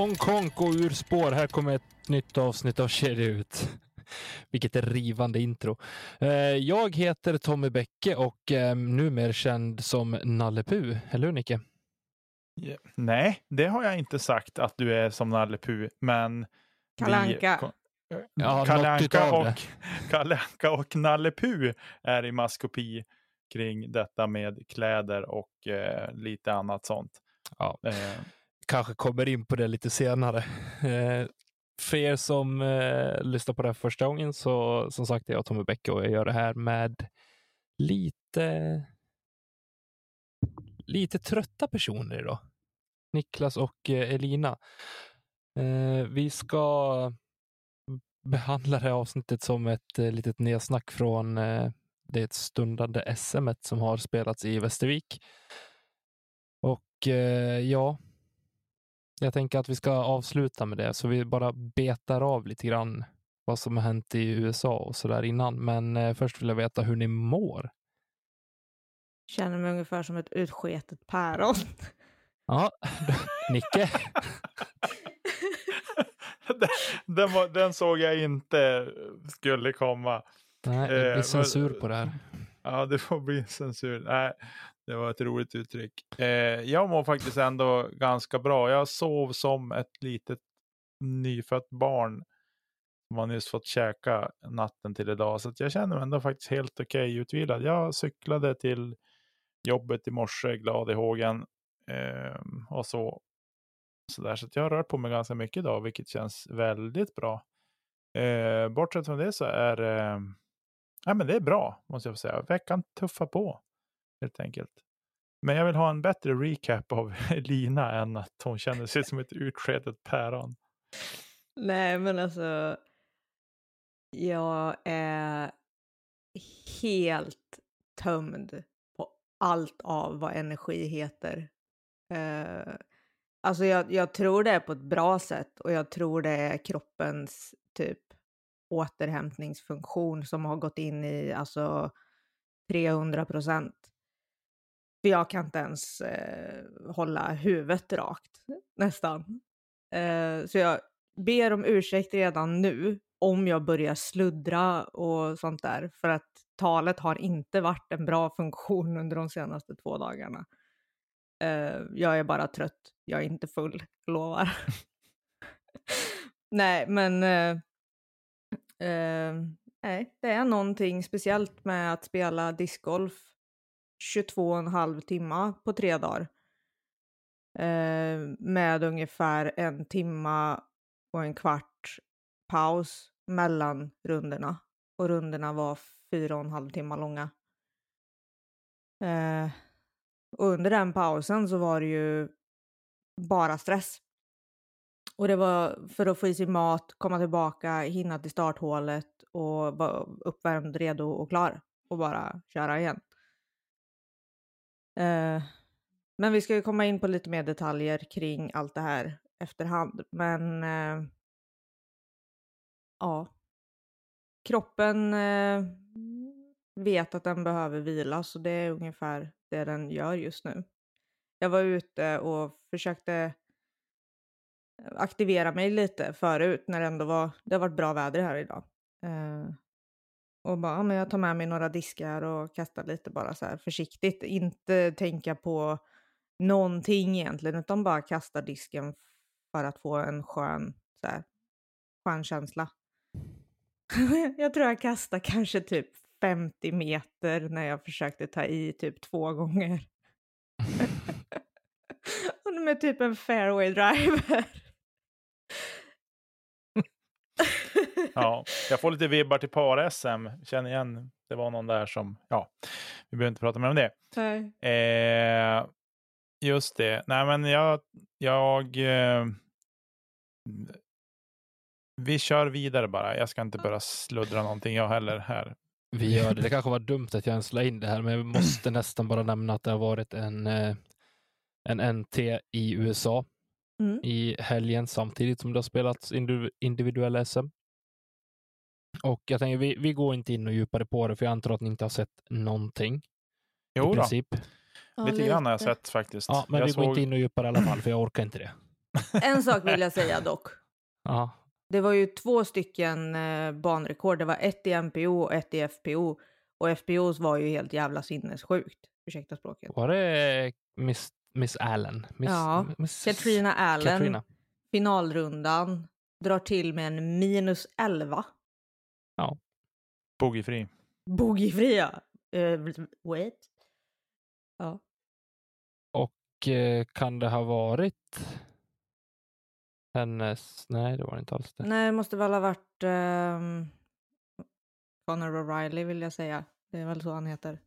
Hongkong och ur spår. Här kommer ett nytt avsnitt av Kedja ut. Vilket är rivande intro. Eh, jag heter Tommy Bäcke och är numera känd som Nalle Puh. Eller hur Nicke? Nej, det har jag inte sagt att du är som Nalle Puh, men... Kalanka. Ja, Kalanka och, Kalanka och Nalle Puh är i maskopi kring detta med kläder och eh, lite annat sånt. Ja. Eh, Kanske kommer in på det lite senare. Eh, för er som eh, lyssnar på det här första gången så som sagt är jag Tommy Bäcke och jag gör det här med lite lite trötta personer idag. Niklas och eh, Elina. Eh, vi ska behandla det här avsnittet som ett eh, litet nedsnack från eh, det stundande SM som har spelats i Västervik. Och eh, ja, jag tänker att vi ska avsluta med det, så vi bara betar av lite grann vad som har hänt i USA och så där innan. Men eh, först vill jag veta hur ni mår. Känner mig ungefär som ett utsketet päron. Ja, Nicke. den, var, den såg jag inte skulle komma. Nej, det Eh, blir censur men- på det här. Ja, det får bli censur. Nej, det var ett roligt uttryck. Eh, jag mår faktiskt ändå ganska bra. Jag sov som ett litet nyfött barn som har nyss fått käka natten till idag. Så att jag känner mig ändå faktiskt helt okej utvilad. Jag cyklade till jobbet i morse glad i hågen eh, och så. Så, där. så att jag har rört på mig ganska mycket idag, vilket känns väldigt bra. Eh, bortsett från det så är eh, ja, men det är bra, måste jag få säga. Veckan tuffar på, helt enkelt. Men jag vill ha en bättre recap av Lina än att hon känner sig som ett utskedet päron. Nej, men alltså. Jag är helt tömd på allt av vad energi heter. Uh, alltså jag, jag tror det är på ett bra sätt och jag tror det är kroppens typ återhämtningsfunktion som har gått in i alltså 300 procent. För jag kan inte ens eh, hålla huvudet rakt nästan. Eh, så jag ber om ursäkt redan nu om jag börjar sluddra och sånt där. För att talet har inte varit en bra funktion under de senaste två dagarna. Eh, jag är bara trött. Jag är inte full, jag lovar. Nej, men eh, eh, nej, det är någonting speciellt med att spela discgolf 22,5 timmar på tre dagar. Eh, med ungefär en timma och en kvart paus mellan rundorna. Och rundorna var fyra och en halv timme långa. Eh, och under den pausen så var det ju bara stress. Och det var för att få i sig mat, komma tillbaka, hinna till starthålet och vara uppvärmd, redo och klar. Och bara köra igen. Eh, men vi ska ju komma in på lite mer detaljer kring allt det här efterhand. Men eh, ja, kroppen eh, vet att den behöver vila så det är ungefär det den gör just nu. Jag var ute och försökte eh, aktivera mig lite förut när det ändå var, det har varit bra väder här idag. Eh, och bara, men jag tar med mig några diskar och kastar lite bara så här försiktigt. Inte tänka på någonting egentligen, utan bara kasta disken för att få en skön, så här, skön känsla. jag tror jag kastade kanske typ 50 meter när jag försökte ta i typ två gånger. Och med typ en fairway driver. Ja, jag får lite vibbar till par-SM. Känner igen, det var någon där som, ja, vi behöver inte prata mer om det. Nej. Eh, just det. Nej, men jag, jag eh, vi kör vidare bara. Jag ska inte börja sluddra någonting jag heller här. Vi gör det. Det kanske var dumt att jag ens la in det här, men vi måste nästan bara nämna att det har varit en, eh, en NT i USA Mm. i helgen samtidigt som det har spelats indiv- individuella SM. Och jag tänker, vi, vi går inte in och djupare på det, för jag antar att ni inte har sett någonting i Jo då, princip. Ja, lite grann har jag sett faktiskt. Ja, men jag vi går såg- inte in och djupare i alla fall, för jag orkar inte det. En sak vill jag säga dock. Ja, Det var ju två stycken eh, banrekord. Det var ett i MPO och ett i FPO. Och FPOs var ju helt jävla sinnessjukt. Ursäkta språket. var det Miss, Miss Allen? Miss, Ja, Miss, Katrina Allen, Katrina. finalrundan, drar till med en minus 11. Boogiefri. Boogiefria. Uh, wait. Ja. Och eh, kan det ha varit hennes... Nej, det var det inte alls det. Nej, det måste väl ha varit um, Conor O'Reilly vill jag säga. Det är väl så han heter.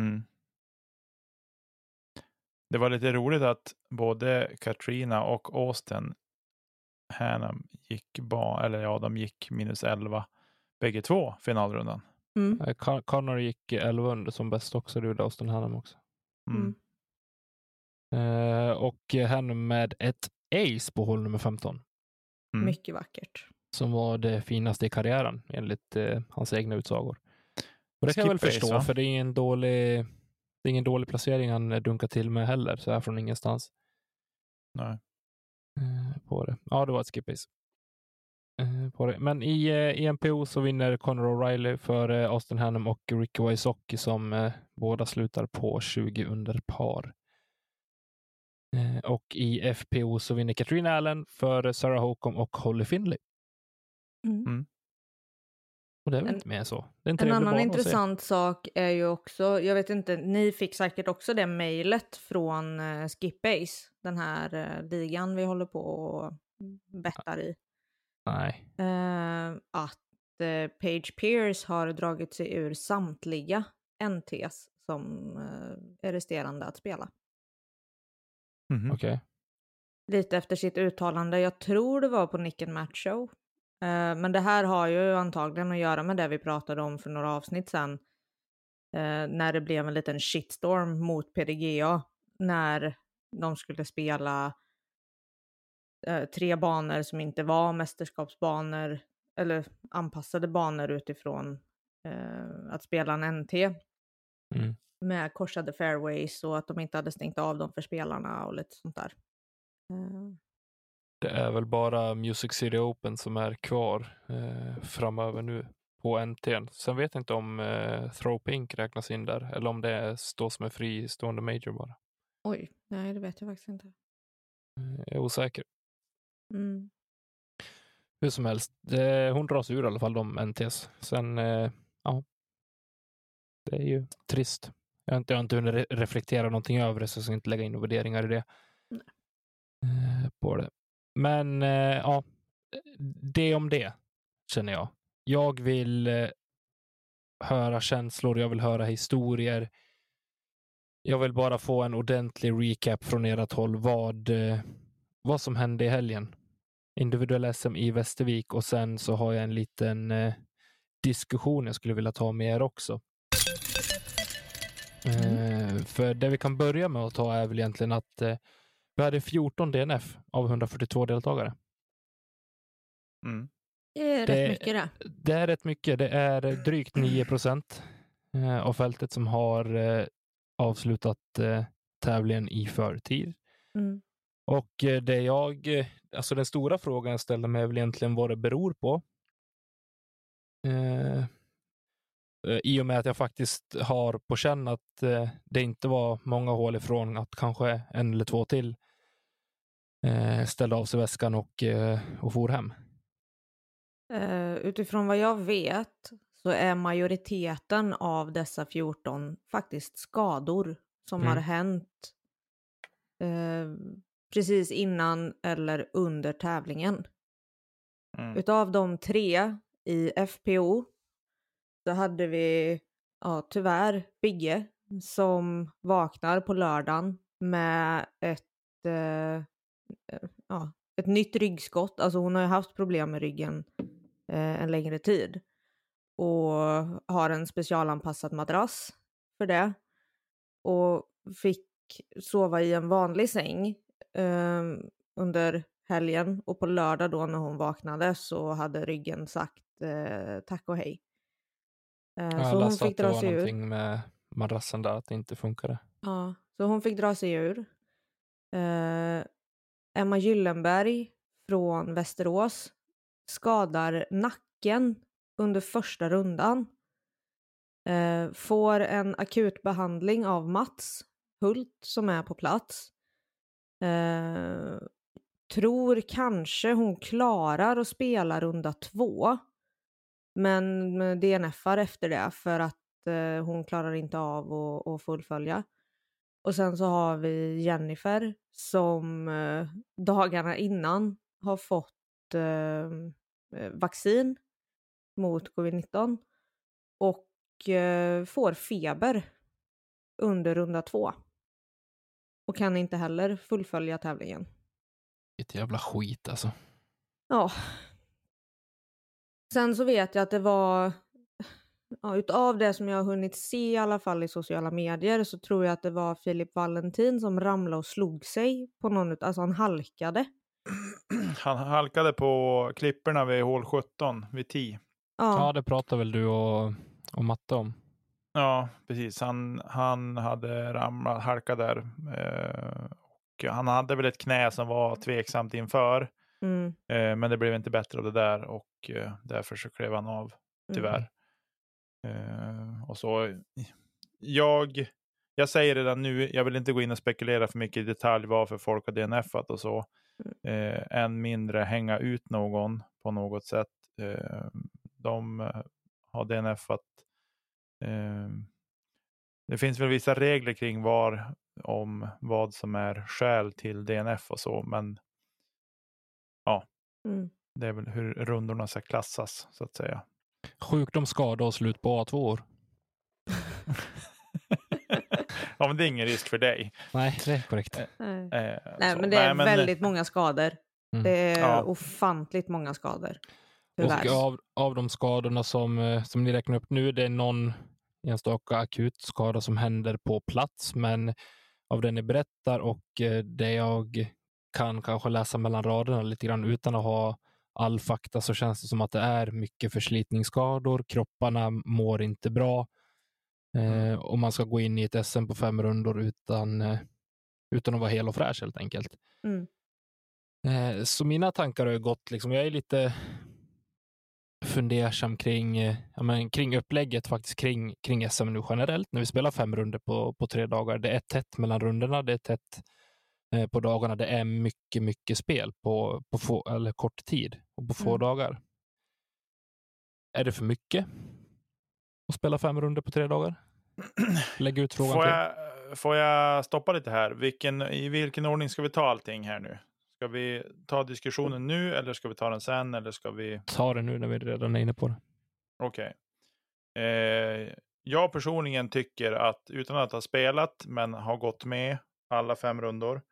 Mm. Det var lite roligt att både Katrina och Austin Hannum gick, ba, eller ja, de gick minus 11 bägge två finalrundan. Mm. Con- Connor gick 11 under som bäst också. Det gjorde Austin Hannum också. Mm. Mm. Eh, och Hannum med ett ace på hål nummer 15. Mm. Mycket vackert. Som var det finaste i karriären enligt eh, hans egna utsagor. Och det kan jag väl förstå, va? för det är ingen dålig, det är ingen dålig placering han eh, dunkar till med heller, så här från ingenstans. Nej. på det. Ja, det var ett skip ace. Eh, på det. Men i, eh, i MPO så vinner Conor O'Reilly för eh, Austin Hannum och Ricky Wysocki som eh, båda slutar på 20 under par. Eh, och i FPO så vinner Katrina Allen för Sarah Holcomb och Holly Finley. Mm. Och det är väl inte mer än så. Det är en En annan intressant sak är ju också, jag vet inte, ni fick säkert också det mejlet från uh, Skip-Ace, den här eh, ligan vi håller på och bettar i. Nej. Eh, att uh, Page Pierce har dragit sig ur samtliga NTs som eh, är resterande att spela. Mhm. Okej. Lite efter sitt uttalande, jag tror det var på Nick and Match Show. Eh, men det här har ju antagligen att göra med det vi pratade om för några avsnitt sedan. Eh, när det blev en liten shitstorm mot PDGA. När de skulle spela eh, tre banor som inte var mästerskapsbanor. Eller anpassade banor utifrån eh, att spela en NT. Mm. Med korsade fairways och att de inte hade stängt av dem för spelarna och lite sånt där. Eh, Det är väl bara Music City Open som är kvar eh, framöver nu på NTn. Sen vet jag inte om eh, Throw Pink räknas in där eller om det står som en fristående major bara. Oj, nej det vet jag faktiskt inte. Eh, Jag är osäker. Mm. Hur som helst, det, hon dras ur i alla fall de NTs. Sen, eh, ja. Det är ju trist. Jag har inte, jag har inte hunnit re- reflektera någonting över det så jag ska inte lägga in värderingar i det. Nej. Eh, på det. Men eh, ja, det om det känner jag. Jag vill höra känslor, jag vill höra historier. Jag vill bara få en ordentlig recap från ert håll vad, vad som hände i helgen individuell SM i Västervik och sen så har jag en liten eh, diskussion jag skulle vilja ta med er också. Eh, för det vi kan börja med att ta är väl egentligen att eh, vi hade 14 DNF av 142 deltagare. Mm. Det är Det- rätt mycket det. Det är rätt mycket. Det är eh, drygt 9 procent eh, av fältet som har eh, avslutat eh, tävlingen i förtid. Mm. Och eh, det jag, eh, alltså den stora frågan jag ställer mig är väl egentligen vad det beror på. Eh, eh, I och med att jag faktiskt har på känn att eh, det inte var många hål ifrån att kanske en eller två till eh, ställde av sig väskan och, och for hem. Utifrån vad jag vet så är majoriteten av dessa 14 faktiskt skador som Mm. har hänt precis innan eller under tävlingen. Mm. Utav de tre i FPO så hade vi ja, tyvärr Bigge som vaknar på lördagen med ett, eh, ja, ett nytt ryggskott. Alltså hon har ju haft problem med ryggen eh, en längre tid och har en specialanpassad madrass för det och fick sova i en vanlig säng eh, under helgen och på lördag då när hon vaknade så hade ryggen sagt eh, tack och hej. Eh, Jag så hon läste fick att det dra var sig ur. någonting med madrassen där, att det inte funkade. Ja, så hon fick dra sig ur. Eh, Emma Gyllenberg från Västerås skadar nacken under första rundan. Eh, får en akutbehandling av Mats Hult som är på plats. Eh, tror kanske hon klarar att spela runda två. Men DNFar efter det för att eh, hon klarar inte av att, att fullfölja. Och sen så har vi Jennifer som eh, dagarna innan har fått eh, eh vaccin mot covid-19 och eh, får feber under runda två. Och kan inte heller fullfölja tävlingen. Ett jävla skit alltså. Ja. Sen så vet jag att det var, ja, utav det som jag har hunnit se i alla fall i sociala medier så tror jag att det var Filip Valentin som ramlade och slog sig på någon, alltså han halkade. Han halkade på klipporna vid hål 17, vid 10. Ja, Ja, det pratar väl du och, och Matte om. Ja, precis. Han, han hade ramlat, halkat där. Eh, och han hade väl ett knä som var tveksamt inför. mm, Eh, men det blev inte bättre av det där och eh, därför så klev han av, mm. tyvärr. Eh, och så, jag, jag säger redan nu, jag vill inte gå in och spekulera för mycket i detalj varför folk har DNFat och så. Eh, än mindre hänga ut någon på något sätt. Eh, de har DNFat. Eh, det finns väl vissa regler kring var, om vad som är skäl till DNF och så, men Mm. det är väl hur rundorna ska klassas så att säga. Sjukdom, skada och slut på A2 år. ja, men det är ingen risk för dig. Nej, det är korrekt. Nej. Eh, Nej, så. men det är Nej, men, eh, väldigt många skador. Mm. Det är Ja. ofantligt många skador. Tyvärr. Och av, av de skadorna som, eh, som ni räknar upp nu, det är någon enstaka akut skada som händer på plats, men av det ni berättar och eh, det jag kan kanske läsa mellan raderna lite grann utan att ha all fakta så känns det som att det är mycket förslitningsskador. Kropparna mår inte bra eh, och man ska gå in i ett SM på fem rundor utan, eh, utan att vara hel och fräsch helt enkelt. Mm. Eh, Så mina tankar har gått, liksom, jag är lite fundersam kring, eh, ja, men, kring upplägget faktiskt kring, kring SM nu generellt. När vi spelar fem runder på, på tre dagar. Det är tätt mellan rundorna, det är tätt eh, på dagarna. Det är mycket, mycket spel på, på få, eller kort tid och på få Mm. dagar. Är det för mycket att spela fem runder på tre dagar? Lägg ut frågan Får till. jag, får jag stoppa lite här? Vilken, I vilken ordning ska vi ta allting här nu? Ska vi ta diskussionen nu eller ska vi ta den sen? Eller ska vi... Ta det nu när vi redan är inne på det. Okej. Eh, jag personligen tycker att utan att ha spelat men har gått med alla fem rundor.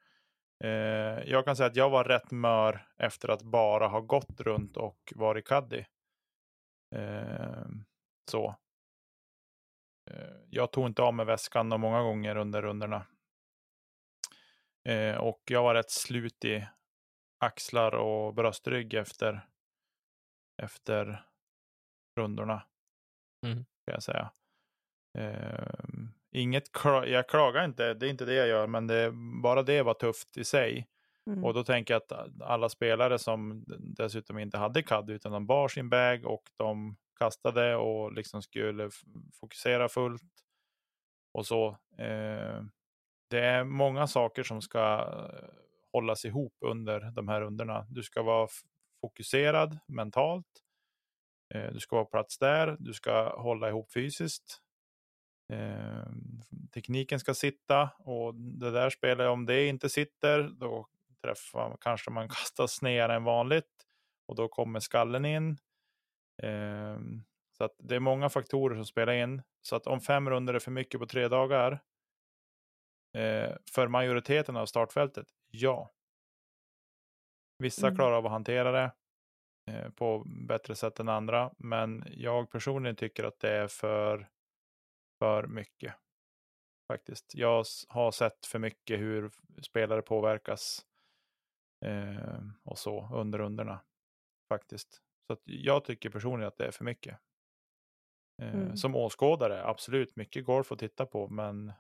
Eh, jag kan säga att jag var rätt mör efter att bara ha gått runt och varit caddy. Eh, så. Eh, jag tog inte av mig väskan många gånger under rundorna. Eh, och jag var rätt slut i axlar och bröstrygg efter, efter rundorna. Mm. Kan jag säga. Eh, inget kla- jag klagar inte, det är inte det jag gör, men det, bara det var tufft i sig. Mm. Och då tänker jag att alla spelare som dessutom inte hade CAD utan de bar sin bag och de kastade och liksom skulle fokusera fullt och så. Eh, det är många saker som ska eh, hållas ihop under de här rundorna. Du ska vara fokuserad mentalt. Eh, du ska vara på plats där. Du ska hålla ihop fysiskt. Eh, tekniken ska sitta och det där spelar om det inte sitter då träffar kanske man kastas snedare än vanligt och då kommer skallen in. Eh, så att det är många faktorer som spelar in. Så att om fem runder är för mycket på tre dagar för majoriteten av startfältet, ja. Vissa Mm. klarar av att hantera det eh, på bättre sätt än andra, men jag personligen tycker att det är för, för mycket. Faktiskt. Jag har sett för mycket hur spelare påverkas eh, och så under rundorna. Faktiskt. Så jag tycker personligen att det är för mycket. Eh, Mm. Som åskådare, absolut mycket golf att titta på, men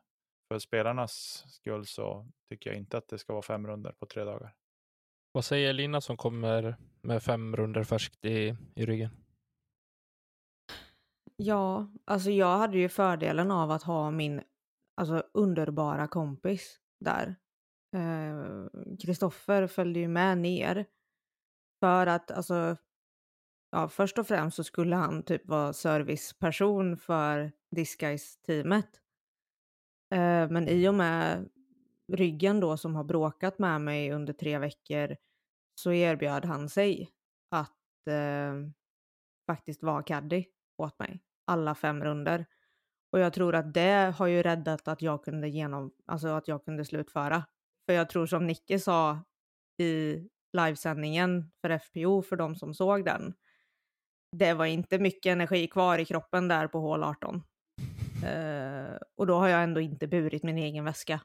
för spelarnas skull så tycker jag inte att det ska vara fem runder på tre dagar. Vad säger Lina som kommer med fem runder färskt i, i ryggen? Ja, alltså jag hade ju fördelen av att ha min alltså, underbara kompis där. Kristoffer eh, följde ju med ner. För att alltså, ja, först och främst så skulle han typ vara serviceperson för Disguise-teamet. Eh, men i och med ryggen då som har bråkat med mig under tre veckor så erbjöd han sig att eh, faktiskt vara caddy åt mig alla fem runder. Och jag tror att det har ju räddat att jag kunde genom, alltså att jag kunde slutföra. För jag tror som Nicke sa i livesändningen för FPO för de som såg den. Det var inte mycket energi kvar i kroppen där på hål 18. Uh, och då har jag ändå inte burit min egen väska.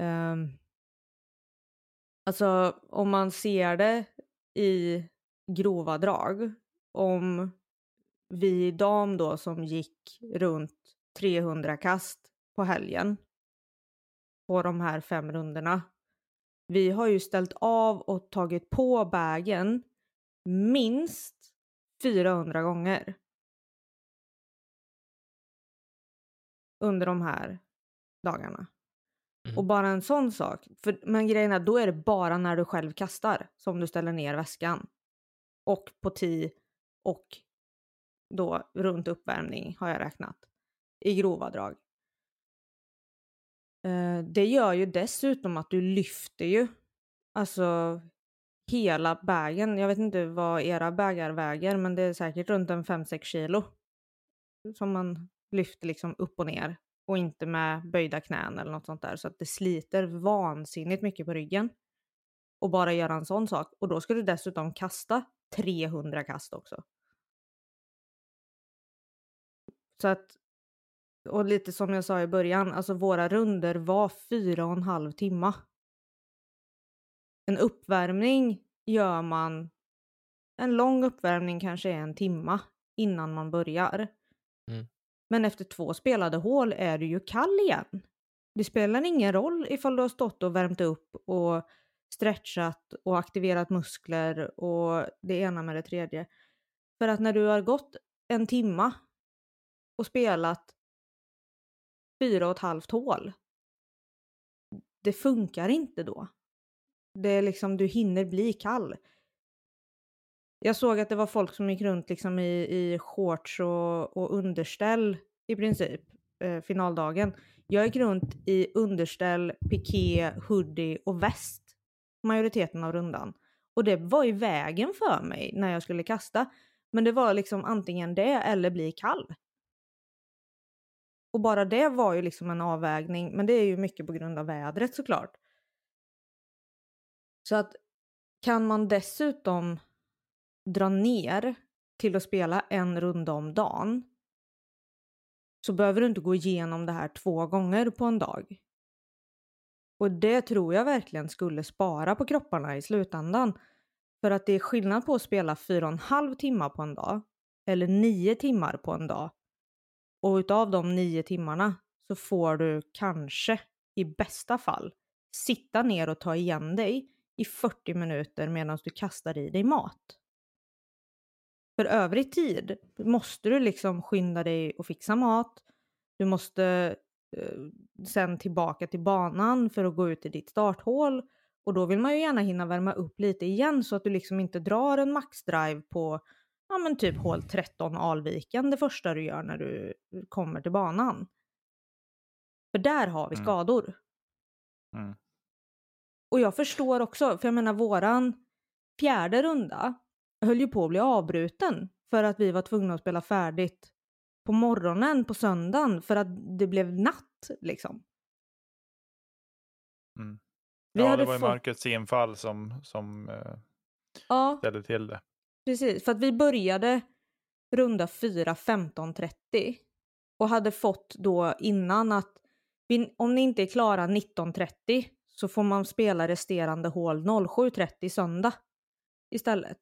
Um, alltså om man ser det i grova drag, om vi dam då som gick runt 300 kast på helgen på de här fem rundorna. Vi har ju ställt av och tagit på bagen minst 400 gånger. Under de här dagarna. Mm. Och bara en sån sak. För, men grejen är, då är det bara när du själv kastar som du ställer ner väskan. Och på tee och då runt uppvärmning har jag räknat. I grova drag. Eh, det gör ju dessutom att du lyfter ju alltså hela bagen. Jag vet inte vad era bägar väger men det är säkert runt en 5-6 kilo. Som man lyfter liksom upp och ner och inte med böjda knän eller något sånt där så att det sliter vansinnigt mycket på ryggen. Och bara göra en sån sak och då ska du dessutom kasta 300 kast också. Så att, och lite som jag sa i början, alltså våra runder var fyra och en halv timma. En uppvärmning gör man, en lång uppvärmning kanske är en timma innan man börjar. Mm. Men efter två spelade hål är du ju kall igen. Det spelar ingen roll ifall du har stått och värmt upp och stretchat och aktiverat muskler och det ena med det tredje. För att när du har gått en timma och spelat fyra och ett halvt hål. Det funkar inte då. Det är liksom, du hinner bli kall. Jag såg att det var folk som gick runt liksom i, i shorts och, och underställ i princip, eh, finaldagen. Jag gick runt i underställ, piké, hoodie och väst majoriteten av rundan. Och det var i vägen för mig när jag skulle kasta. Men det var liksom antingen det eller bli kall. Och bara det var ju liksom en avvägning, men det är ju mycket på grund av vädret såklart. Så att kan man dessutom dra ner till att spela en runda om dagen så behöver du inte gå igenom det här två gånger på en dag. Och det tror jag verkligen skulle spara på kropparna i slutändan. För att det är skillnad på att spela fyra och en halv timme på en dag eller nio timmar på en dag och utav de nio timmarna så får du kanske i bästa fall sitta ner och ta igen dig i 40 minuter medan du kastar i dig mat. För övrig tid måste du liksom skynda dig och fixa mat. Du måste eh, sen tillbaka till banan för att gå ut i ditt starthål och då vill man ju gärna hinna värma upp lite igen så att du liksom inte drar en maxdrive på ja men typ hål 13 Alviken det första du gör när du kommer till banan. För där har vi mm. skador. Mm. Och jag förstår också, för jag menar våran fjärde runda höll ju på att bli avbruten för att vi var tvungna att spela färdigt på morgonen på söndagen för att det blev natt liksom. Mm. Ja, det var ju mörkrets infall som, som uh, ja. ställde till det. Precis, för att vi började runda 4 15.30 och hade fått då innan att vi, om ni inte är klara 19.30 så får man spela resterande hål 07.30 söndag istället.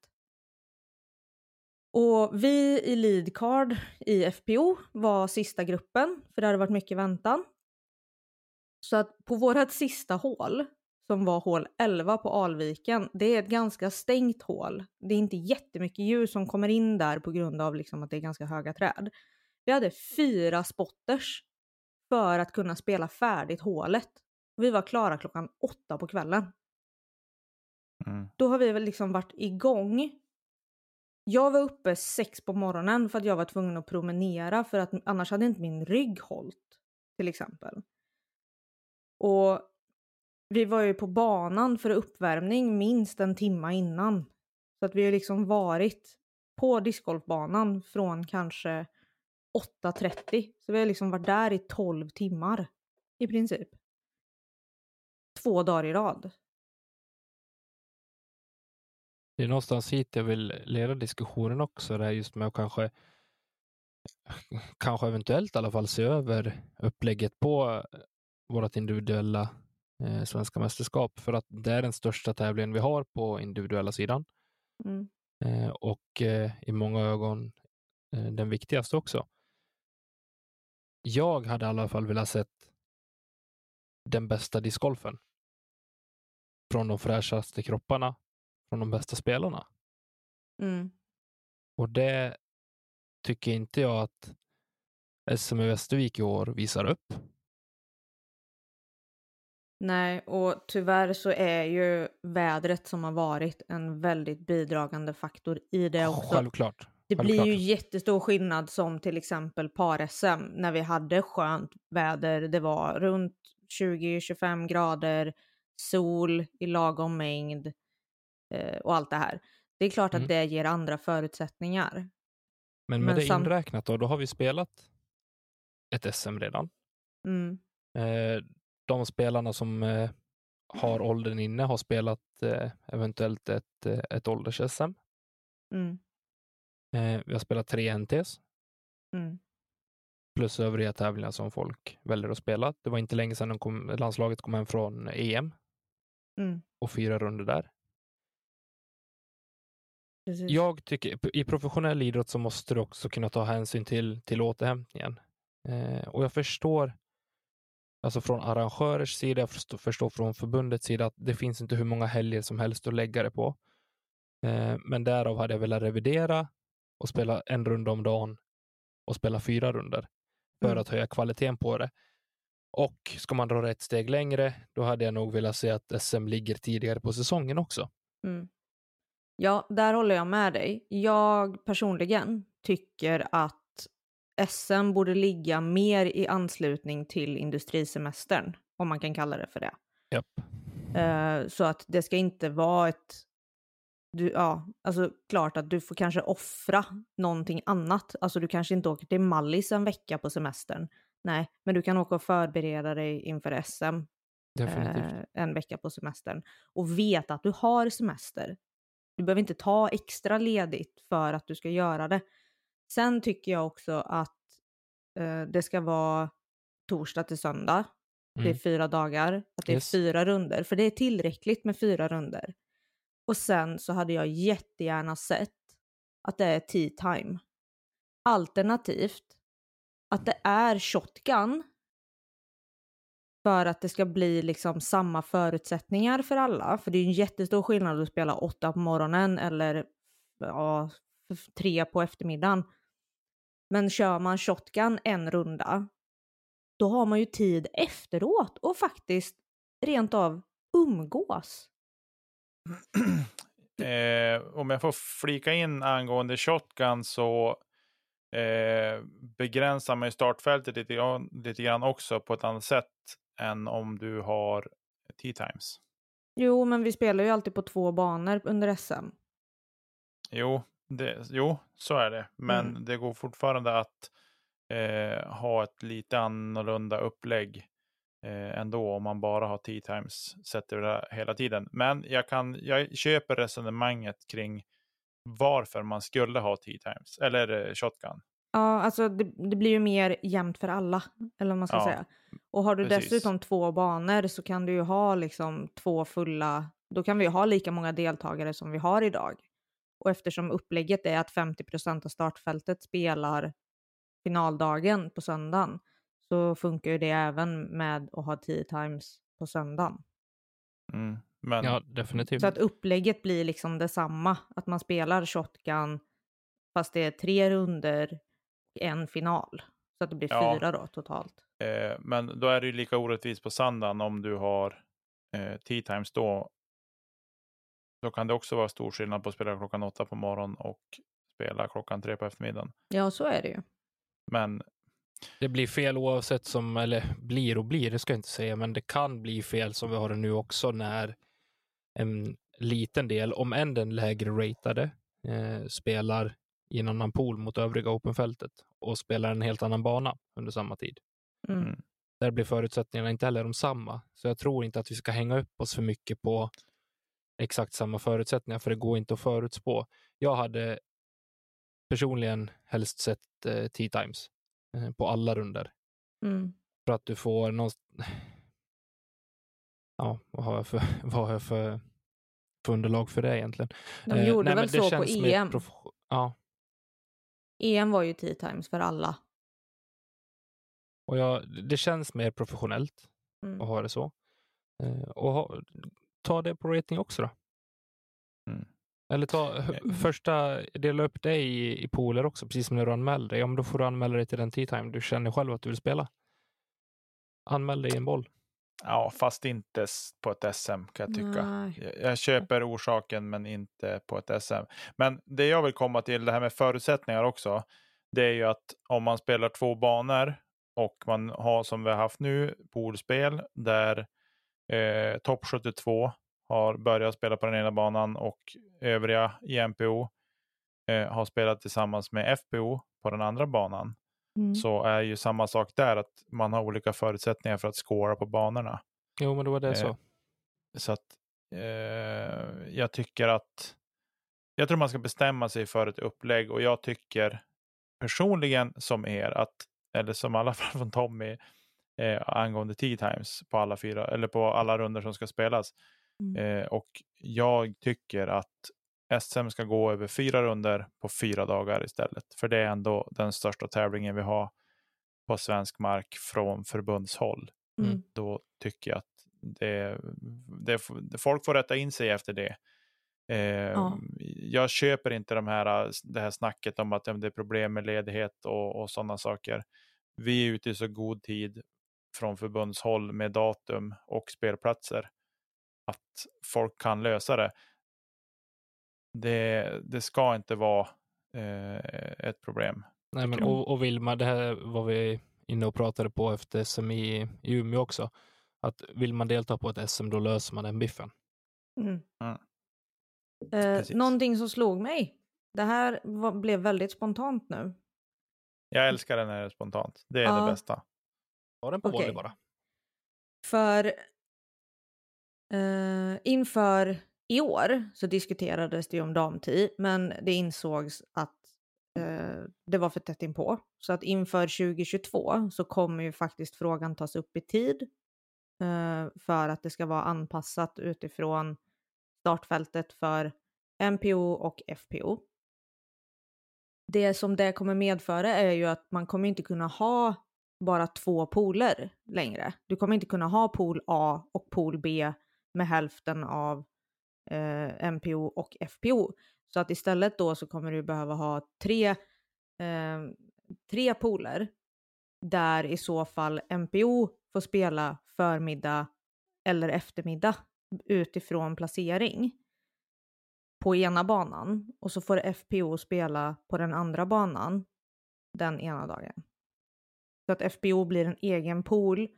Och vi i leadcard i FPO var sista gruppen, för det hade varit mycket väntan. Så att på vårat sista hål som var hål 11 på Alviken, det är ett ganska stängt hål. Det är inte jättemycket ljus som kommer in där på grund av liksom att det är ganska höga träd. Vi hade fyra spotters för att kunna spela färdigt hålet. Vi var klara klockan åtta på kvällen. Mm. Då har vi väl liksom varit igång. Jag var uppe sex på morgonen för att jag var tvungen att promenera för att annars hade inte min rygg hållit. Till exempel. Och vi var ju på banan för uppvärmning minst en timma innan. Så att vi har liksom varit på discgolfbanan från kanske 8.30. Så vi har liksom varit där i 12 timmar i princip. Två dagar i rad. Det är någonstans hit jag vill leda diskussionen också, det här just med att kanske kanske eventuellt i alla fall se över upplägget på vårt individuella eh, svenska mästerskap för att det är den största tävlingen vi har på individuella sidan Mm. eh, och eh, i många ögon eh, den viktigaste också. Jag hade i alla fall velat sett den bästa discgolfen från de fräschaste kropparna, från de bästa spelarna. Mm. Och det tycker inte jag att SM i Västervik i år visar upp. Nej, och tyvärr så är ju vädret som har varit en väldigt bidragande faktor i det också. Självklart. Det blir ju jättestor skillnad som till exempel par-SM när vi hade skönt väder. Det var runt 20-25 grader, sol i lagom mängd eh, och allt det här. Det är klart Mm. att det ger andra förutsättningar. Men med men det sam- inräknat då, då har vi spelat ett SM redan. Mm. Eh, de spelarna som eh, har åldern inne har spelat eh, eventuellt ett, eh, ett ålders-SM. Mm. Eh, vi har spelat tre NTs Mm. plus övriga tävlingar som folk väljer att spela. Det var inte länge sedan kom, landslaget kom hem från EM Mm. och fyra runder där. Precis. Jag tycker i professionell idrott så måste du också kunna ta hänsyn till, till återhämtningen. Eh, och jag förstår, alltså från arrangörers sida, jag förstår, förstår från förbundets sida att det finns inte hur många helger som helst att lägga det på. Eh, men därav hade jag velat revidera och spela en runda om dagen och spela fyra runder för Mm. att höja kvaliteten på det. Och ska man dra ett steg längre, då hade jag nog velat se att SM ligger tidigare på säsongen också. Mm. Ja, där håller jag med dig. Jag personligen tycker att SM borde ligga mer i anslutning till industrisemestern, om man kan kalla det för det. Japp. Eh, så att det ska inte vara ett... Du, ja, alltså klart att du får kanske offra någonting annat. Alltså du kanske inte åker till Mallis en vecka på semestern. Nej, men du kan åka och förbereda dig inför SM Definitivt. eh, en vecka på semestern och veta att du har semester. Du behöver inte ta extra ledigt för att du ska göra det. Sen tycker jag också att eh, det ska vara torsdag till söndag. Det är Mm. fyra dagar. Att det Yes. är fyra runder. För det är tillräckligt med fyra runder. Och sen så hade jag jättegärna sett att det är tea time. Alternativt att det är shotgun för att det ska bli liksom samma förutsättningar för alla. För det är ju en jättestor skillnad att spela åtta på morgonen eller ja, tre på eftermiddagen. Men kör man shotgun en runda, då har man ju tid efteråt och faktiskt rent av umgås. Eh, om jag får flika in angående shotgun så eh, begränsar man ju startfältet lite, lite grann också på ett annat sätt än om du har tea times. Jo, men vi spelar ju alltid på två banor under SM. Jo, det, jo så är det. Men Mm. det går fortfarande att eh, ha ett lite annorlunda upplägg eh, ändå om man bara har tea times sett över hela tiden. Men jag, kan, jag köper resonemanget kring varför man skulle ha tea times eller eh, shotgun. Ja, alltså det, det blir ju mer jämnt för alla, eller vad man ska Ja, säga. Och har du precis. dessutom två banor så kan du ju ha liksom två fulla, då kan vi ju ha lika många deltagare som vi har idag. Och eftersom upplägget är att 50% av startfältet spelar finaldagen på söndagen så funkar ju det även med att ha 10 times på söndagen. Mm. Men Ja, definitivt. Så att upplägget blir liksom detsamma. Att man spelar shotgun fast det är tre runder en final. Så att det blir Ja. fyra då totalt. Eh, men då är det ju lika orättvist på söndagen om du har eh, tea times då. Då kan det också vara stor skillnad på att spela klockan åtta på morgonen och spela klockan tre på eftermiddagen. Ja, så är det ju. Men Det blir fel oavsett som, eller blir och blir, det ska jag inte säga, men det kan bli fel som vi har det nu också när en liten del, om än den lägre ratade, eh, spelar i en annan pool mot övriga openfältet och spelar en helt annan bana under samma tid. Mm. Mm. Där blir förutsättningarna inte heller de samma. Så jag tror inte att vi ska hänga upp oss för mycket på exakt samma förutsättningar, för det går inte att förutspå. Jag hade personligen helst sett eh, tea times eh, på alla runder Mm. för att du får någon... Ja, vad har jag för, vad har jag för, för underlag för det egentligen? De Eh, gjorde nej, men väl så på EM. prof- Ja, EM var ju tea times för alla. och jag, det känns mer professionellt Mm. att ha det så. Eh, och ha, ta det på rating också då. Mm. Eller ta Mm. första, dela upp dig i, i pooler också, precis som när du anmäler dig. Ja, men då får du anmäla dig till den tea time du känner själv att du vill spela. Anmäl dig i en boll. Ja, fast inte på ett SM kan jag tycka. Nej. Jag, jag köper orsaken men inte på ett SM. Men det jag vill komma till, det här med förutsättningar också. Det är ju att om man spelar två banor och man har som vi har haft nu poolspel där eh, topp 72 har börjat spela på den ena banan och övriga i MPO eh, har spelat tillsammans med FPO på den andra banan. Mm. Så är ju samma sak där att man har olika förutsättningar för att scora på banorna. Jo, men då var det Eh, så. Så att eh, jag tycker att jag tror man ska bestämma sig för ett upplägg och jag tycker personligen som er att, eller som i alla fall från Tommy eh, angående tea times på alla fyra eller på alla runder som ska spelas. Mm. Eh, och jag tycker att SM ska gå över fyra runder på fyra dagar istället. För det är ändå den största tävlingen vi har på svensk mark från förbundshåll Mm. då tycker jag att det, det, folk får rätta in sig efter det. Eh, Ja. Jag köper inte de här, det här snacket om att det är problem med ledighet och, och sådana saker. Vi är ute i så god tid från förbundshåll med datum och spelplatser att folk kan lösa det. Det, det ska inte vara eh, ett problem. Nej, men, och, och vill man, det här var vi inne och pratade på efter SM i, i Umeå också, att vill man delta på ett SM då löser man den biffen. Mm. Mm. Eh, någonting som slog mig. Det här var, blev väldigt spontant nu. Jag älskar det när det är spontant. Det är Ja. det bästa. Ta den på volley bara. För eh, inför i år så diskuterades det ju om damtid, men det insågs att eh, det var för tätt inpå. Så att inför 2022 så kommer ju faktiskt frågan tas upp i tid eh, för att det ska vara anpassat utifrån startfältet för MPO och FPO. Det som det kommer medföra är ju att man kommer inte kunna ha bara två pooler längre. Du kommer inte kunna ha pool A och pool B med hälften av eh, MPO och FPO. Så att istället då så kommer du behöva ha tre, eh, tre poler där i så fall MPO får spela förmiddag eller eftermiddag utifrån placering på ena banan och så får FPO spela på den andra banan den ena dagen. Så att FPO blir en egen pool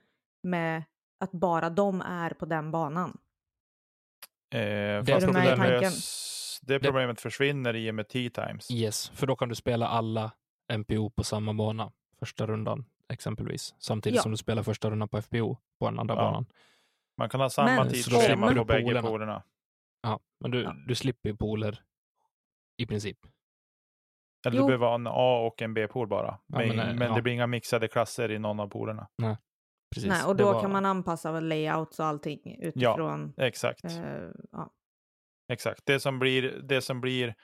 med att bara de är på den banan. Eh, Det fast är med i det, tanken. lös, det problemet försvinner i och med tea times. Yes, för då kan du spela alla MPO på samma bana första rundan exempelvis. Samtidigt Ja. som du spelar första rundan på FPO på den andra Ja. banan. Man kan ha samma Men- tidsschema på om- bägge polerna. Ja, men du, Ja. du slipper ju pooler i princip. Eller Jo. du behöver ha en A och en B-pool bara. Ja, Men, men, men, eh, ja. det blir inga mixade klasser i någon av polerna. Precis. Nej, och Det då var- kan man anpassa väl layouts och allting utifrån. Exakt. eh, ja. Exakt. Det som, blir, det som blir,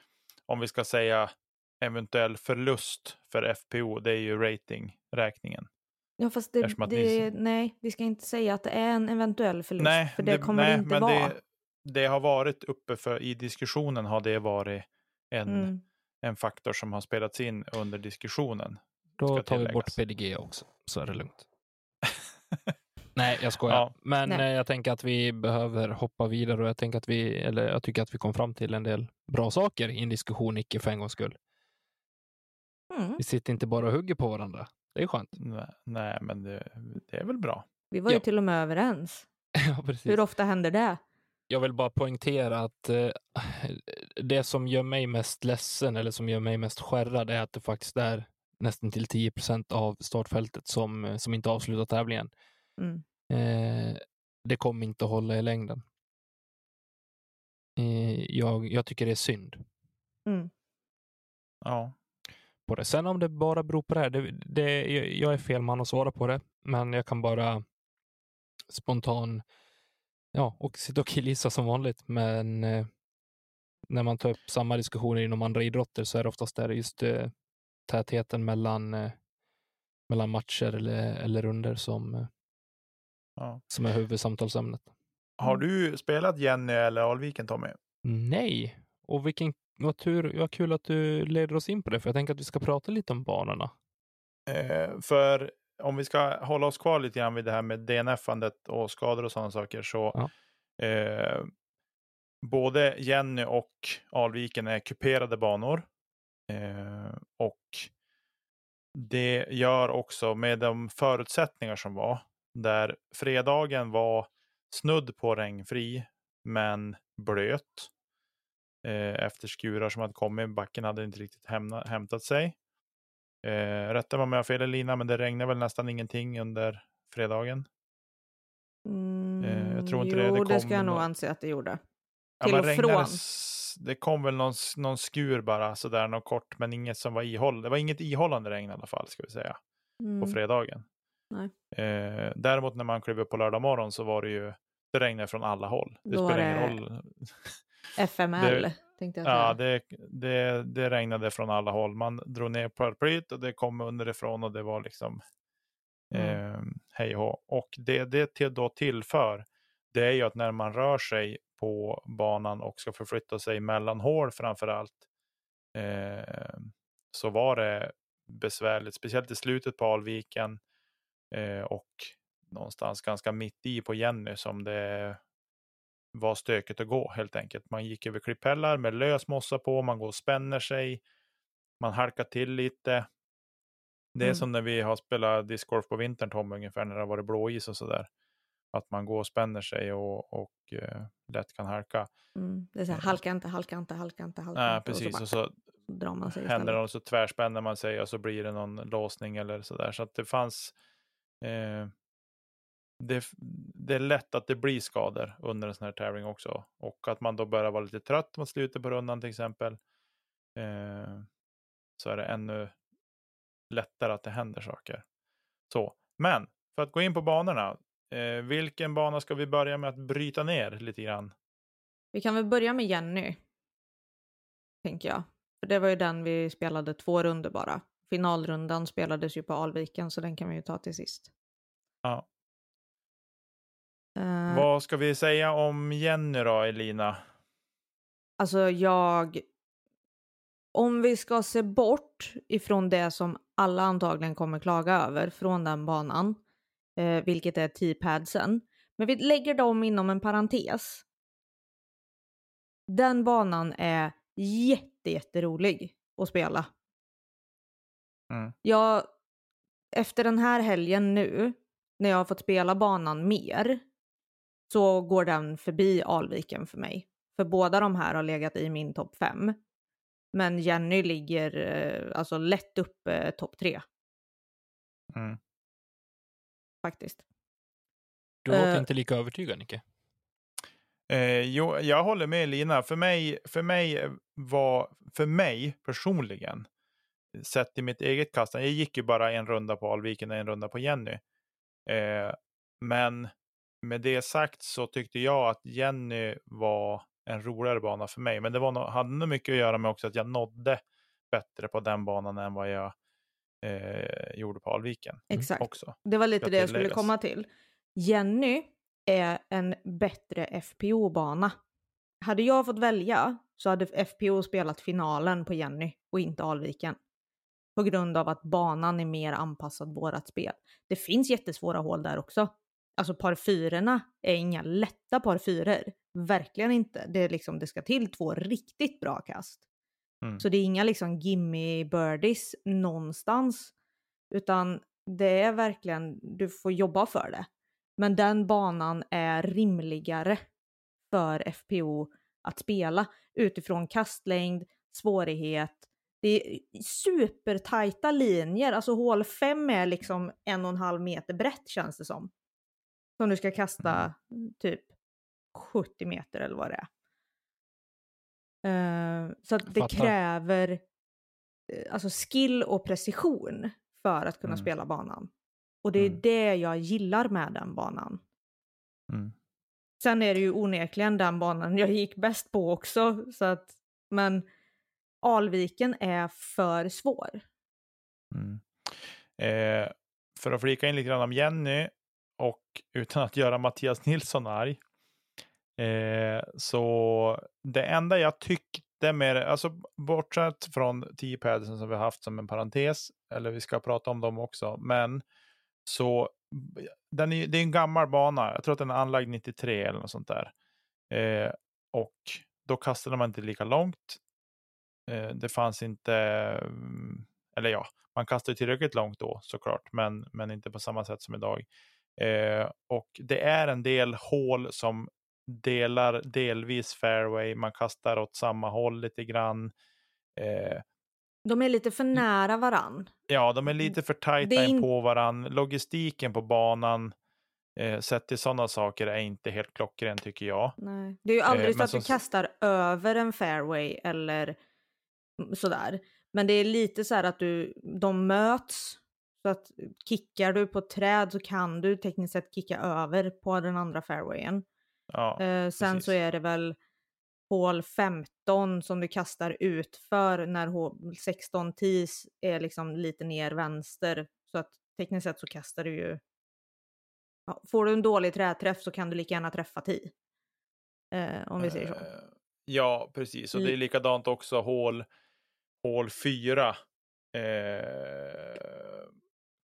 om vi ska säga eventuell förlust för FPO, det är ju ratingräkningen. Ja, fast det, det, ni- nej, vi ska inte säga att det är en eventuell förlust, Nej, för det, kommer nej, det inte men vara. Det, det har varit uppe för i diskussionen har det varit en, Mm. en faktor som har spelats in under diskussionen. Då tar vi bort. PDG också, så är det lugnt. Nej, jag skojar. Ja. Men Nej. eh, jag tänker att vi behöver hoppa vidare och jag tänker att vi, eller jag tycker att vi kom fram till en del bra saker i en diskussion, icke för en gångs skull. Mm. Vi sitter inte bara och hugger på varandra. Det är skönt. Nej, nej men det, det är väl bra. Vi var ju Ja. till och med överens. ja, precis. Hur ofta händer det? Jag vill bara poängtera att eh, det som gör mig mest ledsen eller som gör mig mest skärrad är att det faktiskt är nästan till 10 procent av startfältet som, eh, som inte avslutar tävlingen. Mm. Eh, det kommer inte att hålla i längden. Eh, jag, jag tycker det är synd Mm. Ja, på det. Sen om det bara beror på det här, det, det, jag- jag är fel man att svara på det, men jag kan bara spontan ja, och sitta och killgissa som vanligt. Men eh, när man tar upp samma diskussioner inom andra idrotter så är det oftast där just eh, tätheten mellan, eh, mellan matcher eller, eller runder som, eh, ja. som är huvudsamtalsämnet. Har Mm. du spelat Jenny eller Alviken Tommy? Nej, och vilken vad tur, vad kul att du leder oss in på det, för jag tänker att vi ska prata lite om banorna. Eh, för om vi ska hålla oss kvar lite grann vid det här med DNF-andet och skador och sådana saker så Ja. eh, både Jenny och Alviken är kuperade banor. Eh, och det gör också med de förutsättningar som var, där fredagen var snudd på regnfri, men blöt. Eh, efter skurar som hade kommit, backen hade inte riktigt hämna, hämtat sig. Eh, rätta mig om jag har fel Elina, men det regnade väl nästan ingenting under fredagen. Mm, jag tror inte jo, det. Det det, kom ska jag nog anse att det gjorde. Ja, Till men och regnade från. Det kom väl någon, någon skur bara sådär, något kort, men inget som var ihåll. Det var inget ihållande regn i alla fall, ska vi säga, på Mm. fredagen. Nej. Eh, däremot när man klev upp på lördag morgon så var det ju, det regnade från alla håll. Det Då spelar det ingen roll. FML Det- tänkte jag säga. Ja, det, det, det regnade från alla håll. Man drog ner paraplyet och det kom underifrån och det var liksom Mm. eh, hej och. Och det det till, då tillför, det är ju att när man rör sig på banan och ska förflytta sig mellan hål framför allt, eh, så var det besvärligt, speciellt i slutet på Alviken eh, och någonstans ganska mitt i på Jenny som det var stökigt att gå helt enkelt. Man gick över klipphällar med lös mossa på, man går och spänner sig, man halkar till lite. Det är Mm. som när vi har spelat discgolf på vintern Tom, ungefär när det har varit blåis och sådär. Att man går och spänner sig och, och eh, lätt kan halka. Mm. Det är så här, halka inte, halka inte, halka inte, halka Nej, inte. precis. Och Och så, så bara, så drar man sig händer något så tvärspänner man sig och så blir det någon låsning eller sådär. Så att det fanns eh, det, det är lätt att det blir skador under en sån här tävling också. Och att man då börjar vara lite trött mot slutet på rundan till exempel. Eh, så är det ännu lättare att det händer saker. Så, men för att gå in på banorna. Eh, vilken bana ska vi börja med att bryta ner lite grann? Vi kan väl börja med Jenny. Tänker jag. För det var ju den vi spelade två runder bara. Finalrundan spelades ju på Alviken så den kan vi ju ta till sist. Ja. Eh, Vad ska vi säga om Jenny då, Elina? Alltså jag... Om vi ska se bort ifrån det som alla antagligen kommer klaga över från den banan, eh, vilket är T-padsen, men vi lägger dem inom en parentes. Den banan är jätte, jätterolig att spela. Mm. Jag, efter den här helgen nu, när jag har fått spela banan mer, så går den förbi Alviken för mig. För båda de här har legat i min topp fem. Men Jenny ligger eh, alltså lätt upp eh, topp tre Mm. Faktiskt. Du låter Eh. inte lika övertygad, Nicke. Eh, jo, jag håller med Lina. För mig, för mig var, för mig personligen, sett i mitt eget kastande, jag gick ju bara en runda på Alviken och en runda på Jenny. Eh, men med det sagt så tyckte jag att Jenny var en roligare bana för mig. Men det var nog, hade nog mycket att göra med också att jag nådde bättre på den banan än vad jag eh, gjorde på Alviken Exakt. också. Det var lite det jag skulle komma till. Jenny är en bättre FPO-bana. Hade jag fått välja så hade FPO spelat finalen på Jenny och inte Alviken. På grund av att banan är mer anpassad vårat spel. Det finns jättesvåra hål där också. Alltså par fyrorna är inga lätta par fyror. Verkligen inte. Det, är liksom, det ska till två riktigt bra kast. Mm. Så det är inga liksom gimme birdies någonstans. Utan det är verkligen, du får jobba för det. Men den banan är rimligare för FPO att spela utifrån kastlängd, svårighet. Det är supertajta linjer, alltså hål 5 är liksom en och en halv meter brett känns det som. Som du ska kasta typ 70 meter eller vad det är. Eh, så att det kräver eh, alltså skill och precision för att kunna Mm. spela banan. Och det är Mm. det jag gillar med den banan. Mm. Sen är det ju onekligen den banan jag gick bäst på också. Så att, men Alviken är för svår. Mm. Eh, för att flika in lite grann om Jenny och utan att göra Mattias Nilsson arg. Eh, så det enda jag tyckte med det, alltså bortsett från 10 padsen som vi har haft som en parentes, eller vi ska prata om dem också, men så den är, det är en gammal bana, jag tror att den är anlagd 93 eller något sånt där. Eh, och då kastade man inte lika långt. Eh, det fanns inte, mm, eller ja, man kastade tillräckligt långt då såklart, men, men inte på samma sätt som idag. Eh, och det är en del hål som delar delvis fairway, man kastar åt samma håll lite grann. Eh, De är lite för nära varann. ja, de är lite för tajta in på varann. Logistiken på banan, eh, sett till sådana saker, är inte helt klockren tycker jag. Nej. Det är ju aldrig Eh, så att du som- kastar över en fairway eller sådär. Men det är lite så här att du, de möts. Så att kickar du på ett träd så kan du tekniskt sett kicka över på den andra fairwayen. Ja, Eh, sen precis. så är det väl hål 15 som du kastar ut för när hål 16 tis är liksom lite ner vänster. Så att tekniskt sett så kastar du ju... Ja, får du en dålig träträff så kan du lika gärna träffa 10. Eh, om vi säger så. Eh, Ja, precis. Och det är likadant också hål, hål 4. Eh,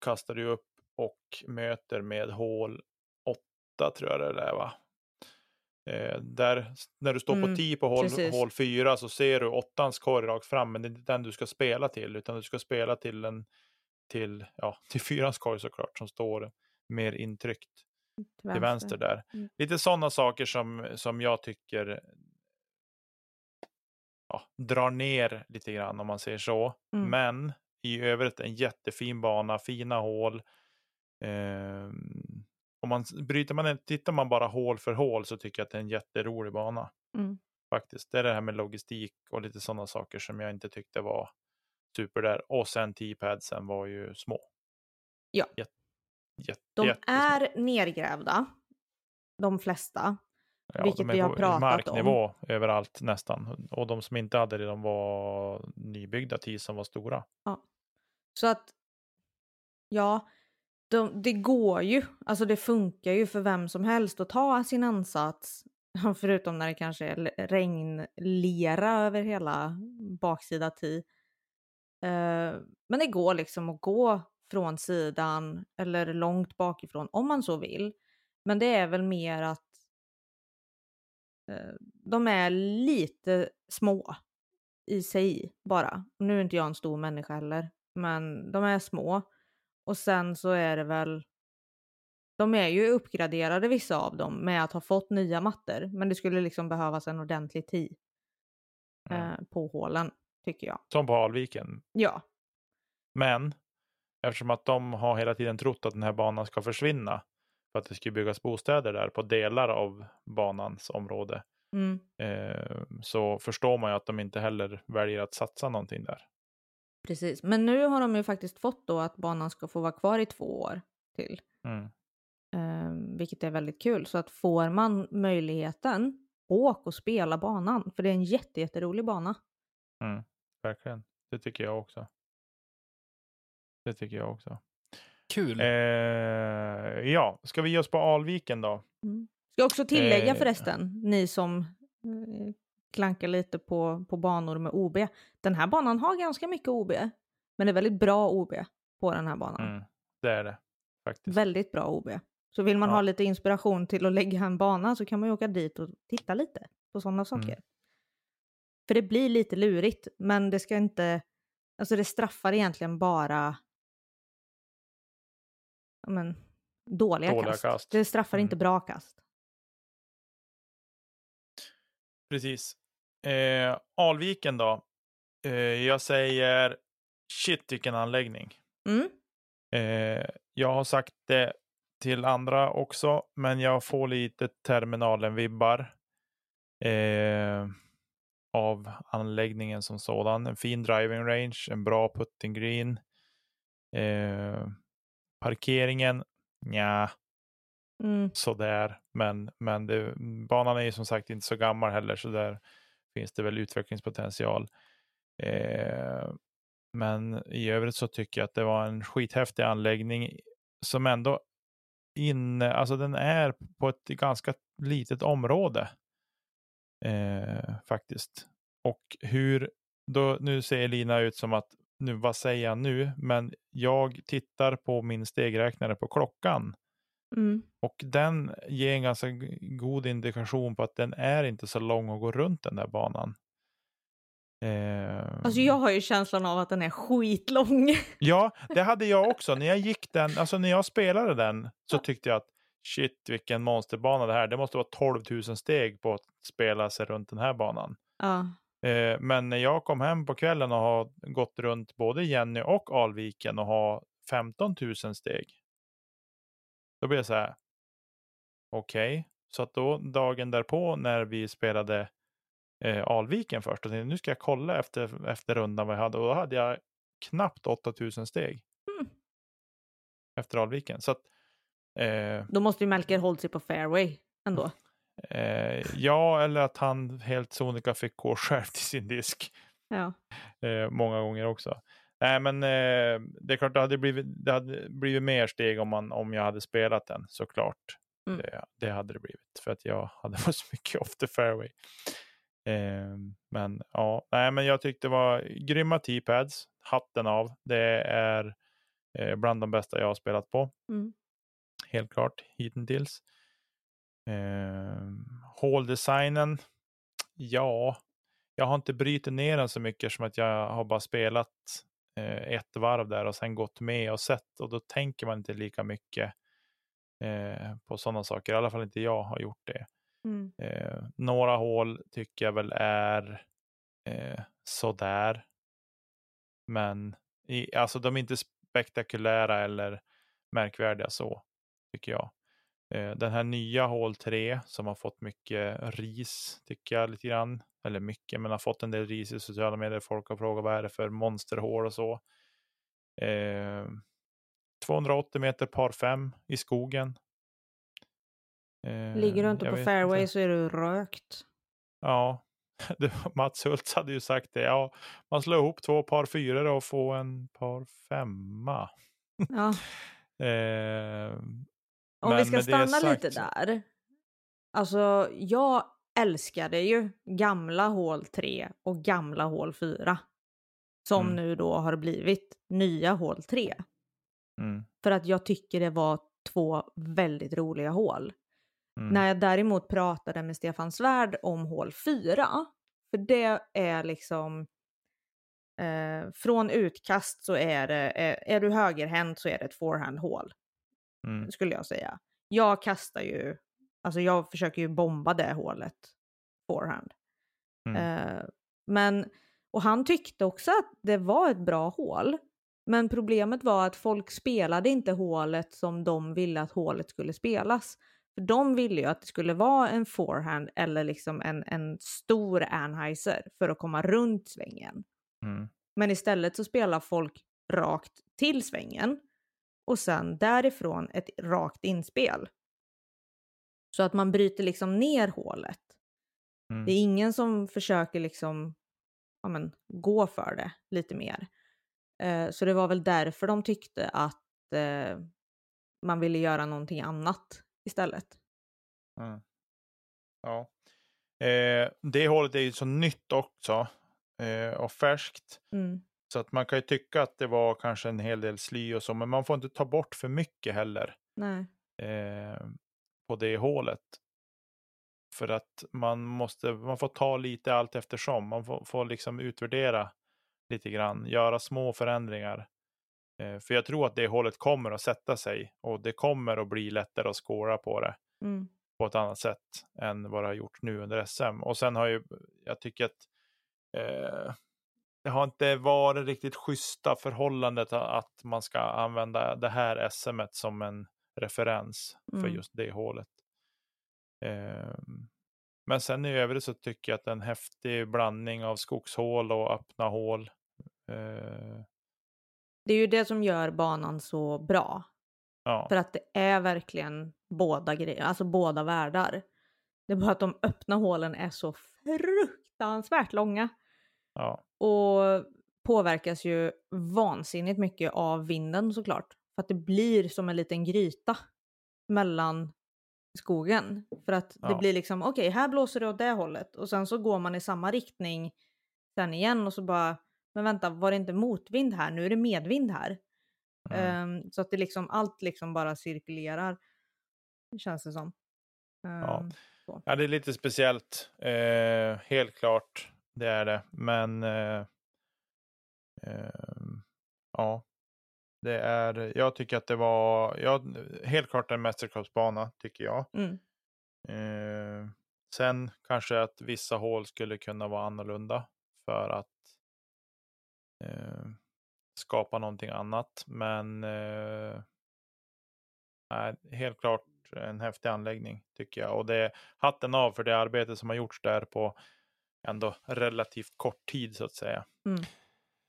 kastar du upp och möter med hål 8 tror jag det är va? Eh, där, när du står Mm, på 10 på hål, precis. hål 4 så ser du åttans korg rakt fram, men det är inte den du ska spela till, utan du ska spela till en till, ja, till fyrans korg såklart, som står mer intryckt till vänster där. Mm. Lite sådana saker som, som jag tycker ja, drar ner lite grann om man säger så. Mm. Men i övrigt en jättefin bana, fina hål. Ehm, om man bryter man, tittar man bara hål för hål så tycker jag att det är en jätterolig bana. Mm. Faktiskt. Det är det här med logistik och lite sådana saker som jag inte tyckte var super där. Och sen T-padsen var ju små. Ja. Jätte, jätte, De jättesmå. är nergrävda, de flesta. Ja, vilket vi har pratat om. marknivå överallt nästan. Och de som inte hade det, de var nybyggda tis som var stora. Så att, ja, de, det går ju. Alltså det funkar ju för vem som helst att ta sin ansats. Förutom när det kanske är regnlera över hela baksida ti. Eh, men det går liksom att gå från sidan eller långt bakifrån om man så vill. Men det är väl mer att eh, de är lite små i sig bara. Nu är inte jag en stor människa heller, men de är små. Och sen så är det väl, de är ju uppgraderade vissa av dem med att ha fått nya mattor, men det skulle liksom behövas en ordentlig tid Mm. eh, på hålen, tycker jag. Som på Alviken. Ja, Men eftersom att de har hela tiden trott att den här banan ska försvinna för att det ska byggas bostäder där på delar av banans område mm, eh, så förstår man ju att de inte heller väljer att satsa någonting där. Precis. Men nu har de ju faktiskt fått då att banan ska få vara kvar i två år till. Mm. Eh, vilket är väldigt kul. Så att får man möjligheten, åk och spela banan. För det är en jätte, jätterolig bana. Mm. Verkligen, det tycker jag också. Det tycker jag också. Kul. Eh, ja, ska vi ge oss på Alviken då? Mm. Ska också tillägga Eh. förresten, ni som eh, klankar lite på, på banor med OB. Den här banan har ganska mycket OB, men det är väldigt bra OB på den här banan. Mm, det är det faktiskt. Väldigt bra OB. Så vill man Ja. ha lite inspiration till att lägga en bana så kan man ju åka dit och titta lite på sådana saker. Mm. För det blir lite lurigt, men det ska inte... Alltså det straffar egentligen bara men, dåliga, Dåliga kast. kast. Det straffar Mm. inte bra kast. Precis. Eh, Alviken då? Eh, jag säger shit vilken anläggning. Mm. Eh, jag har sagt det till andra också, men jag får lite terminalen-vibbar eh, av anläggningen som sådan. En fin driving range, en bra putting green. Eh, parkeringen, ja, Mm. sådär. Men, men det, banan är ju som sagt inte så gammal heller, så där finns det väl utvecklingspotential. Eh, men i övrigt så tycker jag att det var en skithäftig anläggning som ändå inne, alltså den är på ett ganska litet område eh, faktiskt. Och hur, då, nu ser Lina ut som att, nu vad säger jag nu, men jag tittar på min stegräknare på klockan Mm. och den ger en ganska god indikation på att den är inte så lång att gå runt den där banan. Eh, Alltså jag har ju känslan av att den är skitlång. Ja, det hade jag också. När jag gick den, alltså när jag spelade den så tyckte jag att shit vilken monsterbana det här. Det måste vara 12 000 steg på att spela sig runt den här banan. ja. Eh, men när jag kom hem på kvällen och har gått runt både Jenny och Alviken och har 15 000 steg. Då blev jag så här. Okej, så att då dagen därpå när vi spelade eh, Alviken först. Och tänkte, nu ska jag kolla efter, efter rundan vad jag hade. Och då hade jag knappt 8000 steg. Mm. Efter Alviken. Så att, eh, Då måste ju Melker hållit sig på fairway ändå. eh, ja, eller att han helt sonika fick gå själv till sin disk. Ja. eh, många gånger också. Nej, men eh, det är klart, det hade blivit, det hade blivit mer steg om, man, om jag hade spelat den såklart. Mm. Det, det hade det blivit för att jag hade varit så mycket off the fairway. Eh, men ja, nej, men jag tyckte det var grymma T-pads. Hatten av. Det är eh, bland de bästa jag har spelat på. Mm. Helt klart hittills. Eh, Håldesignen. Ja, jag har inte brutit ner den så mycket som att jag har bara spelat eh, ett varv där och sen gått med och sett och då tänker man inte lika mycket eh, på sådana saker. I alla fall inte jag har gjort det. Mm. Eh, några hål tycker jag väl är eh, sådär. Men i, alltså de är inte spektakulära eller märkvärdiga så, tycker jag. Eh, den här nya hål 3 som har fått mycket ris, tycker jag lite grann. Eller mycket, men har fått en del ris i sociala medier. Folk har frågat vad är det för monsterhål och så. Eh, 280 meter par 5 i skogen. Eh, Ligger du inte på fairway så är du rökt. Ja, Mats Hultz hade ju sagt det. Ja, man slår ihop två par fyror och får en par femma. Ja. Eh, Om men vi ska stanna sagt lite där. Alltså, jag älskade ju gamla hål 3 och gamla hål 4. Som Mm. nu då har blivit nya hål 3. Mm, För att jag tycker det var två väldigt roliga hål. mm, När jag däremot pratade med Stefan Svärd om hål 4, för det är liksom eh, från utkast så är det, eh, är du högerhänt så är det ett forehand-hål, mm, skulle jag säga. Jag kastar ju, alltså jag försöker ju bomba det hålet, forehand. mm, Eh, men, och han tyckte också att det var ett bra hål. Men problemet var att folk spelade inte hålet som de ville att hålet skulle spelas. För de ville ju att det skulle vara en forehand eller liksom en, en stor Anheuser för att komma runt svängen. mm, Men istället så spelar folk rakt till svängen och sen därifrån ett rakt inspel. Så att man bryter liksom ner hålet. mm. Det är ingen som försöker liksom ja, men, gå för det lite mer. Eh, så det var väl därför de tyckte att eh, man ville göra någonting annat istället. Mm. Ja. Eh, det hålet är ju så nytt också eh, och färskt. Mm. Så att man kan ju tycka att det var kanske en hel del sly och så, men man får inte ta bort för mycket heller eh, på det hålet. För att man måste, man får ta lite allt eftersom. Man får, får liksom utvärdera lite grann, göra små förändringar. Eh, för jag tror att det hålet kommer att sätta sig och det kommer att bli lättare att skåra på det Mm. på ett annat sätt än vad det har gjort nu under SM. Och sen har ju, jag tycker att eh, det har inte varit riktigt schyssta förhållandet att man ska använda det här SM som en referens för Mm. just det hålet. Eh, men sen i övrigt så tycker jag att det är en häftig blandning av skogshål och öppna hål. Eh, Det är ju det som gör banan så bra. ja, För att det är verkligen båda grejer, alltså båda världar. Det är bara att de öppna hålen är så fruktansvärt långa. Ja, Och påverkas ju vansinnigt mycket av vinden såklart. För att det blir som en liten gryta mellan skogen. För att det Ja. blir liksom, okej här blåser det åt det hållet. Och sen så går man i samma riktning sen igen och så bara, men vänta var det inte motvind här? Nu är det medvind här. mm. Ehm, så att det liksom, allt liksom bara cirkulerar. Känns det som. Ja. Ehm, Ja, det är lite speciellt. Eh, helt klart, det är det. Men eh, ehm, ja, det är. Jag tycker att det var ja, helt klart en mästerskapsbana tycker jag. mm, Eh, sen kanske att vissa hål skulle kunna vara annorlunda för att eh, skapa någonting annat. Men eh, helt klart en häftig anläggning tycker jag. Och det är hatten av för det arbete som har gjorts där på ändå relativt kort tid så att säga. Mm.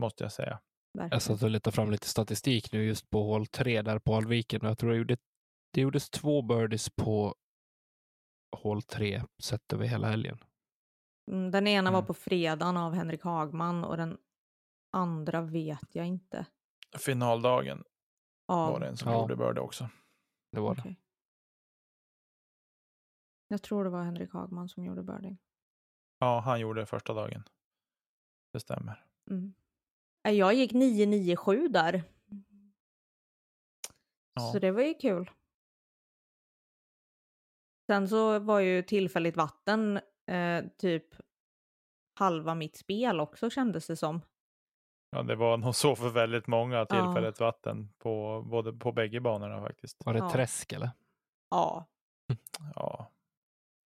Måste jag säga. verkligen. Jag satt och letade fram lite statistik nu just på hål 3 där på Alviken och jag tror det, gjorde, det gjordes två birdies på hål 3 sett över hela helgen. Mm, den ena var Mm. på fredagen av Henrik Hagman och den andra vet jag inte. Finaldagen Av... var det en som Ja. gjorde börde också. Det var det. Okej. Jag tror det var Henrik Hagman som gjorde birding. Ja, han gjorde det första dagen. Det stämmer. Mm. Jag gick 997 där. Ja. Så det var ju kul. Sen så var ju tillfälligt vatten eh, typ halva mitt spel också kändes det som. Ja, det var nog så för väldigt många tillfället vatten på både på bägge banorna faktiskt. Var det Ja. träsk eller? Ja, Ja.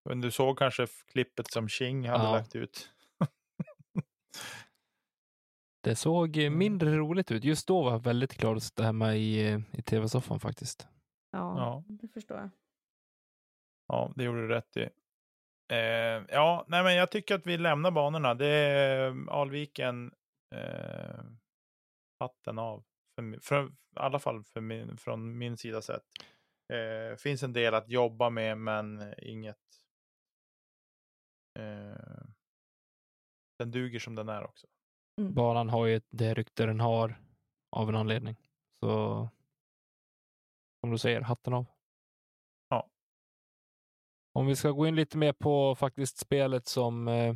Men du såg kanske klippet som Ching hade Ja. lagt ut. Det såg eh, Mm. mindre roligt ut. Just då var jag väldigt glad att sitta hemma i, eh, i tv-soffan faktiskt. ja, Ja. det förstår jag. Ja, det gjorde du rätt i. Eh, ja, nej, men jag tycker att vi lämnar banorna. Det är eh, Alviken eh, hatten av. För, för, I alla fall för min, från min sida sett. Eh, finns en del att jobba med, men inget. Eh, den duger som den är också. Banan har ju det rykte den har av en anledning. Så som du säger, hatten av. Ja. Om vi ska gå in lite mer på faktiskt spelet som, eh,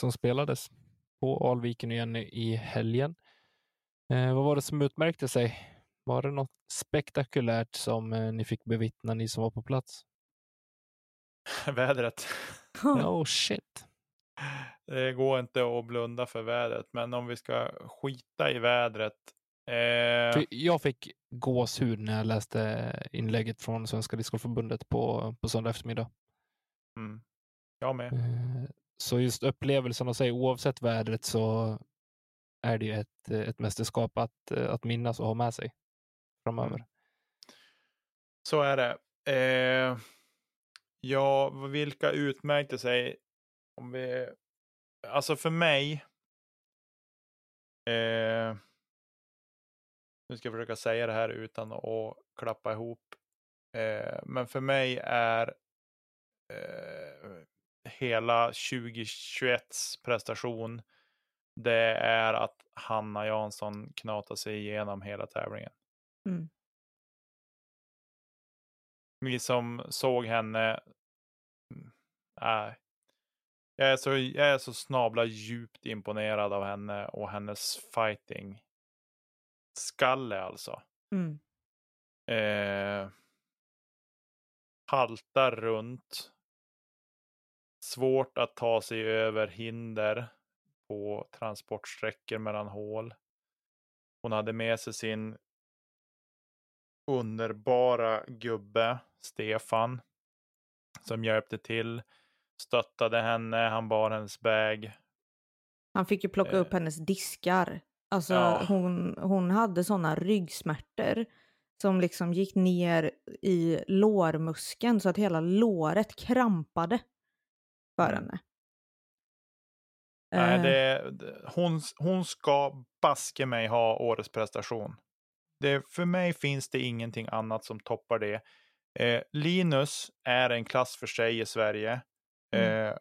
som spelades på Alviken igen i- i helgen. Eh, vad var det som utmärkte sig? Var det något spektakulärt som eh, ni fick bevittna, ni som var på plats? Vädret. Oh shit. Det går inte att blunda för vädret, men om vi ska skita i vädret. Eh, Jag fick gåshud när jag läste inlägget från Svenska Discgolfförbundet på, på söndag eftermiddag. mm, jag med. Eh, Så just upplevelsen av sig, oavsett vädret, så är det ju ett, ett mästerskap att, att minnas och ha med sig framöver. Mm. Så är det. Eh, ja, vilka utmärkte sig? Om vi, alltså för mig. Eh, nu ska jag försöka säga det här utan att klappa ihop. Eh, men för mig är eh, hela 2021s prestation det är att Hanna Jansson knatar sig igenom hela tävlingen. Mm. Ni som såg henne, nej. Jag är, så, jag är så snabla djupt imponerad av henne och hennes fighting skalle alltså. Mm. Eh, haltar runt. Svårt att ta sig över hinder på transportsträckor mellan hål. Hon hade med sig sin underbara gubbe Stefan som hjälpte till, stöttade henne, han bar hennes bag. Han fick ju plocka Eh. upp hennes diskar. Alltså Ja. hon, hon hade sådana ryggsmärtor som liksom gick ner i lårmuskeln så att hela låret krampade för Mm. henne. Nej, Eh, det, det, hon, hon ska baske mig ha årets prestation. Det, för mig finns det ingenting annat som toppar det. Eh, Linus är en klass för sig i Sverige. Mm. Eh,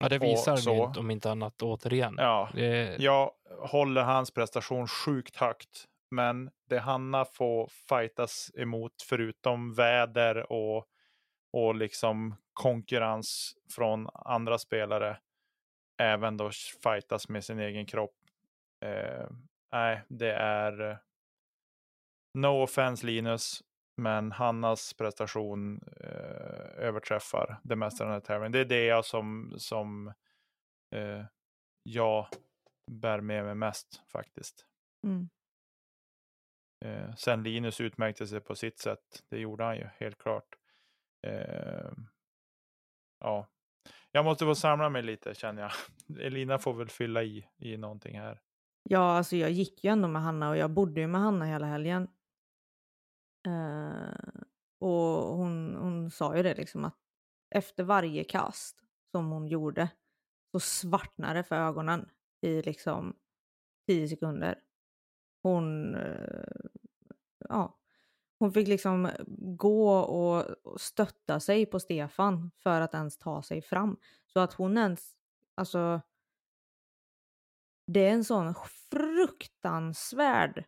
Ja, det visar så- om inte annat återigen. ja, Det, jag håller hans prestation sjukt högt. Men det Hanna får fightas emot förutom väder och, och liksom konkurrens från andra spelare. Även då fightas med sin egen kropp. Eh, nej, det är eh, no offense Linus. Men Hannas prestation eh, överträffar det mesta den här tävlingen. Det är det jag som, som eh, jag bär med mig mest faktiskt. mm. Eh, sen Linus utmärkte sig på sitt sätt. Det gjorde han ju helt klart. Eh, ja, jag måste få samla mig lite känner jag. Elina får väl fylla i i någonting här. Ja, alltså jag gick ju ändå med Hanna och jag bodde ju med Hanna hela helgen. Eh, och hon, hon sa ju det liksom att efter varje kast som hon gjorde så svartnade det för ögonen i liksom tio sekunder. Hon, eh, ja, hon fick liksom gå och och stötta sig på Stefan för att ens ta sig fram. Så att hon ens, alltså det är en sån fruktansvärd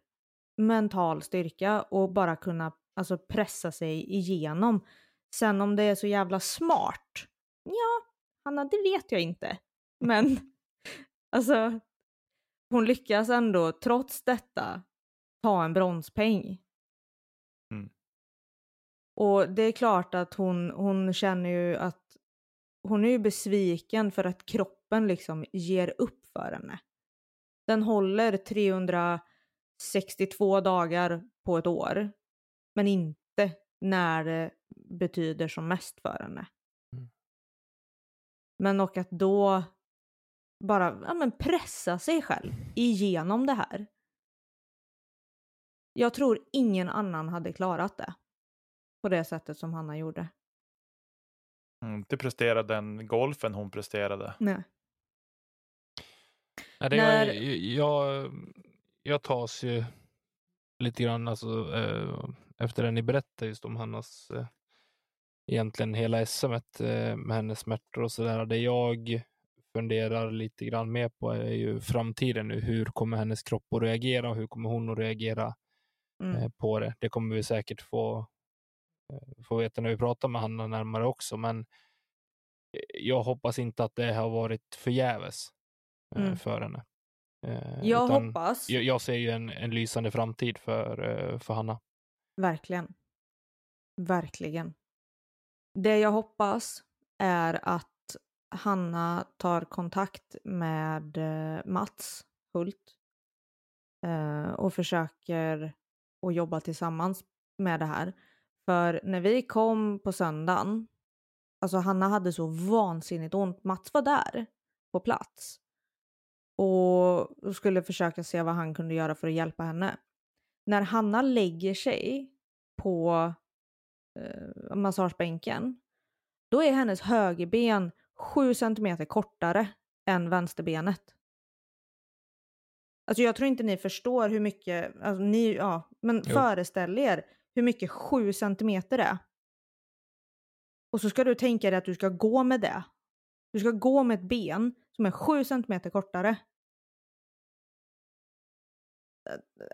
mental styrka och bara kunna alltså, pressa sig igenom. Sen om det är så jävla smart? Ja, Hanna, det vet jag inte. Men alltså, hon lyckas ändå trots detta ta en bronspeng. Mm. Och det är klart att hon, hon känner ju att hon är ju besviken för att kroppen liksom ger upp för henne. Den håller 362 dagar på ett år, men inte när det betyder som mest för henne. Mm. Men och att då bara ja, men pressa sig själv igenom det här. Jag tror ingen annan hade klarat det på det sättet som Hanna gjorde. Mm, Inte prestera den golfen hon presterade. Nej. Nej, det När- jag, jag, jag tas ju lite grann alltså, eh, efter det ni berättade just om Hannas eh, egentligen hela SM eh, med hennes smärtor och sådär. Det jag funderar lite grann mer på är ju framtiden nu. Hur kommer hennes kropp att reagera och hur kommer hon att reagera Mm. eh, på det? Det kommer vi säkert få, eh, få veta när vi pratar med Hanna närmare också, men eh, jag hoppas inte att det har varit förgäves Mm. för henne. Eh, Jag utan hoppas. Jag, jag ser ju en, en lysande framtid för, eh, för Hanna. Verkligen. Verkligen. Det jag hoppas är att Hanna tar kontakt med eh, Mats Hult och försöker att jobba tillsammans med det här. För när vi kom på söndagen, alltså Hanna hade så vansinnigt ont. Mats var där på plats och skulle försöka se vad han kunde göra för att hjälpa henne. När Hanna lägger sig på eh, massagebänken, då är hennes högerben sju centimeter kortare än vänsterbenet. Alltså jag tror inte ni förstår hur mycket, alltså ni, ja, men Jo. föreställ er hur mycket sju centimeter är. Och så ska du tänka dig att du ska gå med det. Du ska gå med ett ben som är sju centimeter kortare.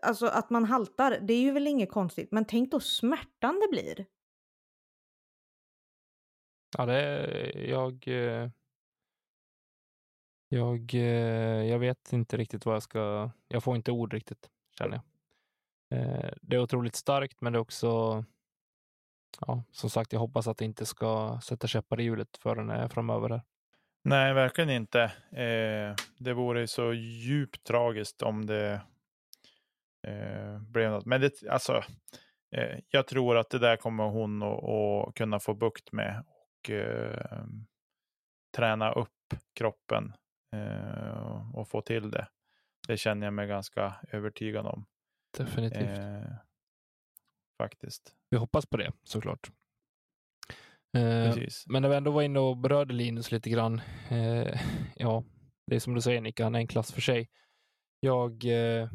Alltså att man haltar, det är ju väl inget konstigt, men tänk då smärtan det blir. Ja, det jag. eh, Jag, eh, jag vet inte riktigt vad jag ska. Jag får inte ord riktigt känner jag. Eh, Det är otroligt starkt, men det är också. Ja, som sagt, jag hoppas att det inte ska sätta käppar i hjulet förrän eh, framöver. Här. Nej, verkligen inte. Eh, det vore så djupt tragiskt om det eh, blev något. Men det, alltså, eh, jag tror att det där kommer hon att, kunna få bukt med och eh, träna upp kroppen eh, och få till det. Det känner jag mig ganska övertygad om. Definitivt. Eh, faktiskt. Vi hoppas på det såklart. Eh, Precis. Men när vi ändå var inne och berörde Linus lite grann. Ja, det är som du säger Nicka, han är en klass för sig. Jag, eh,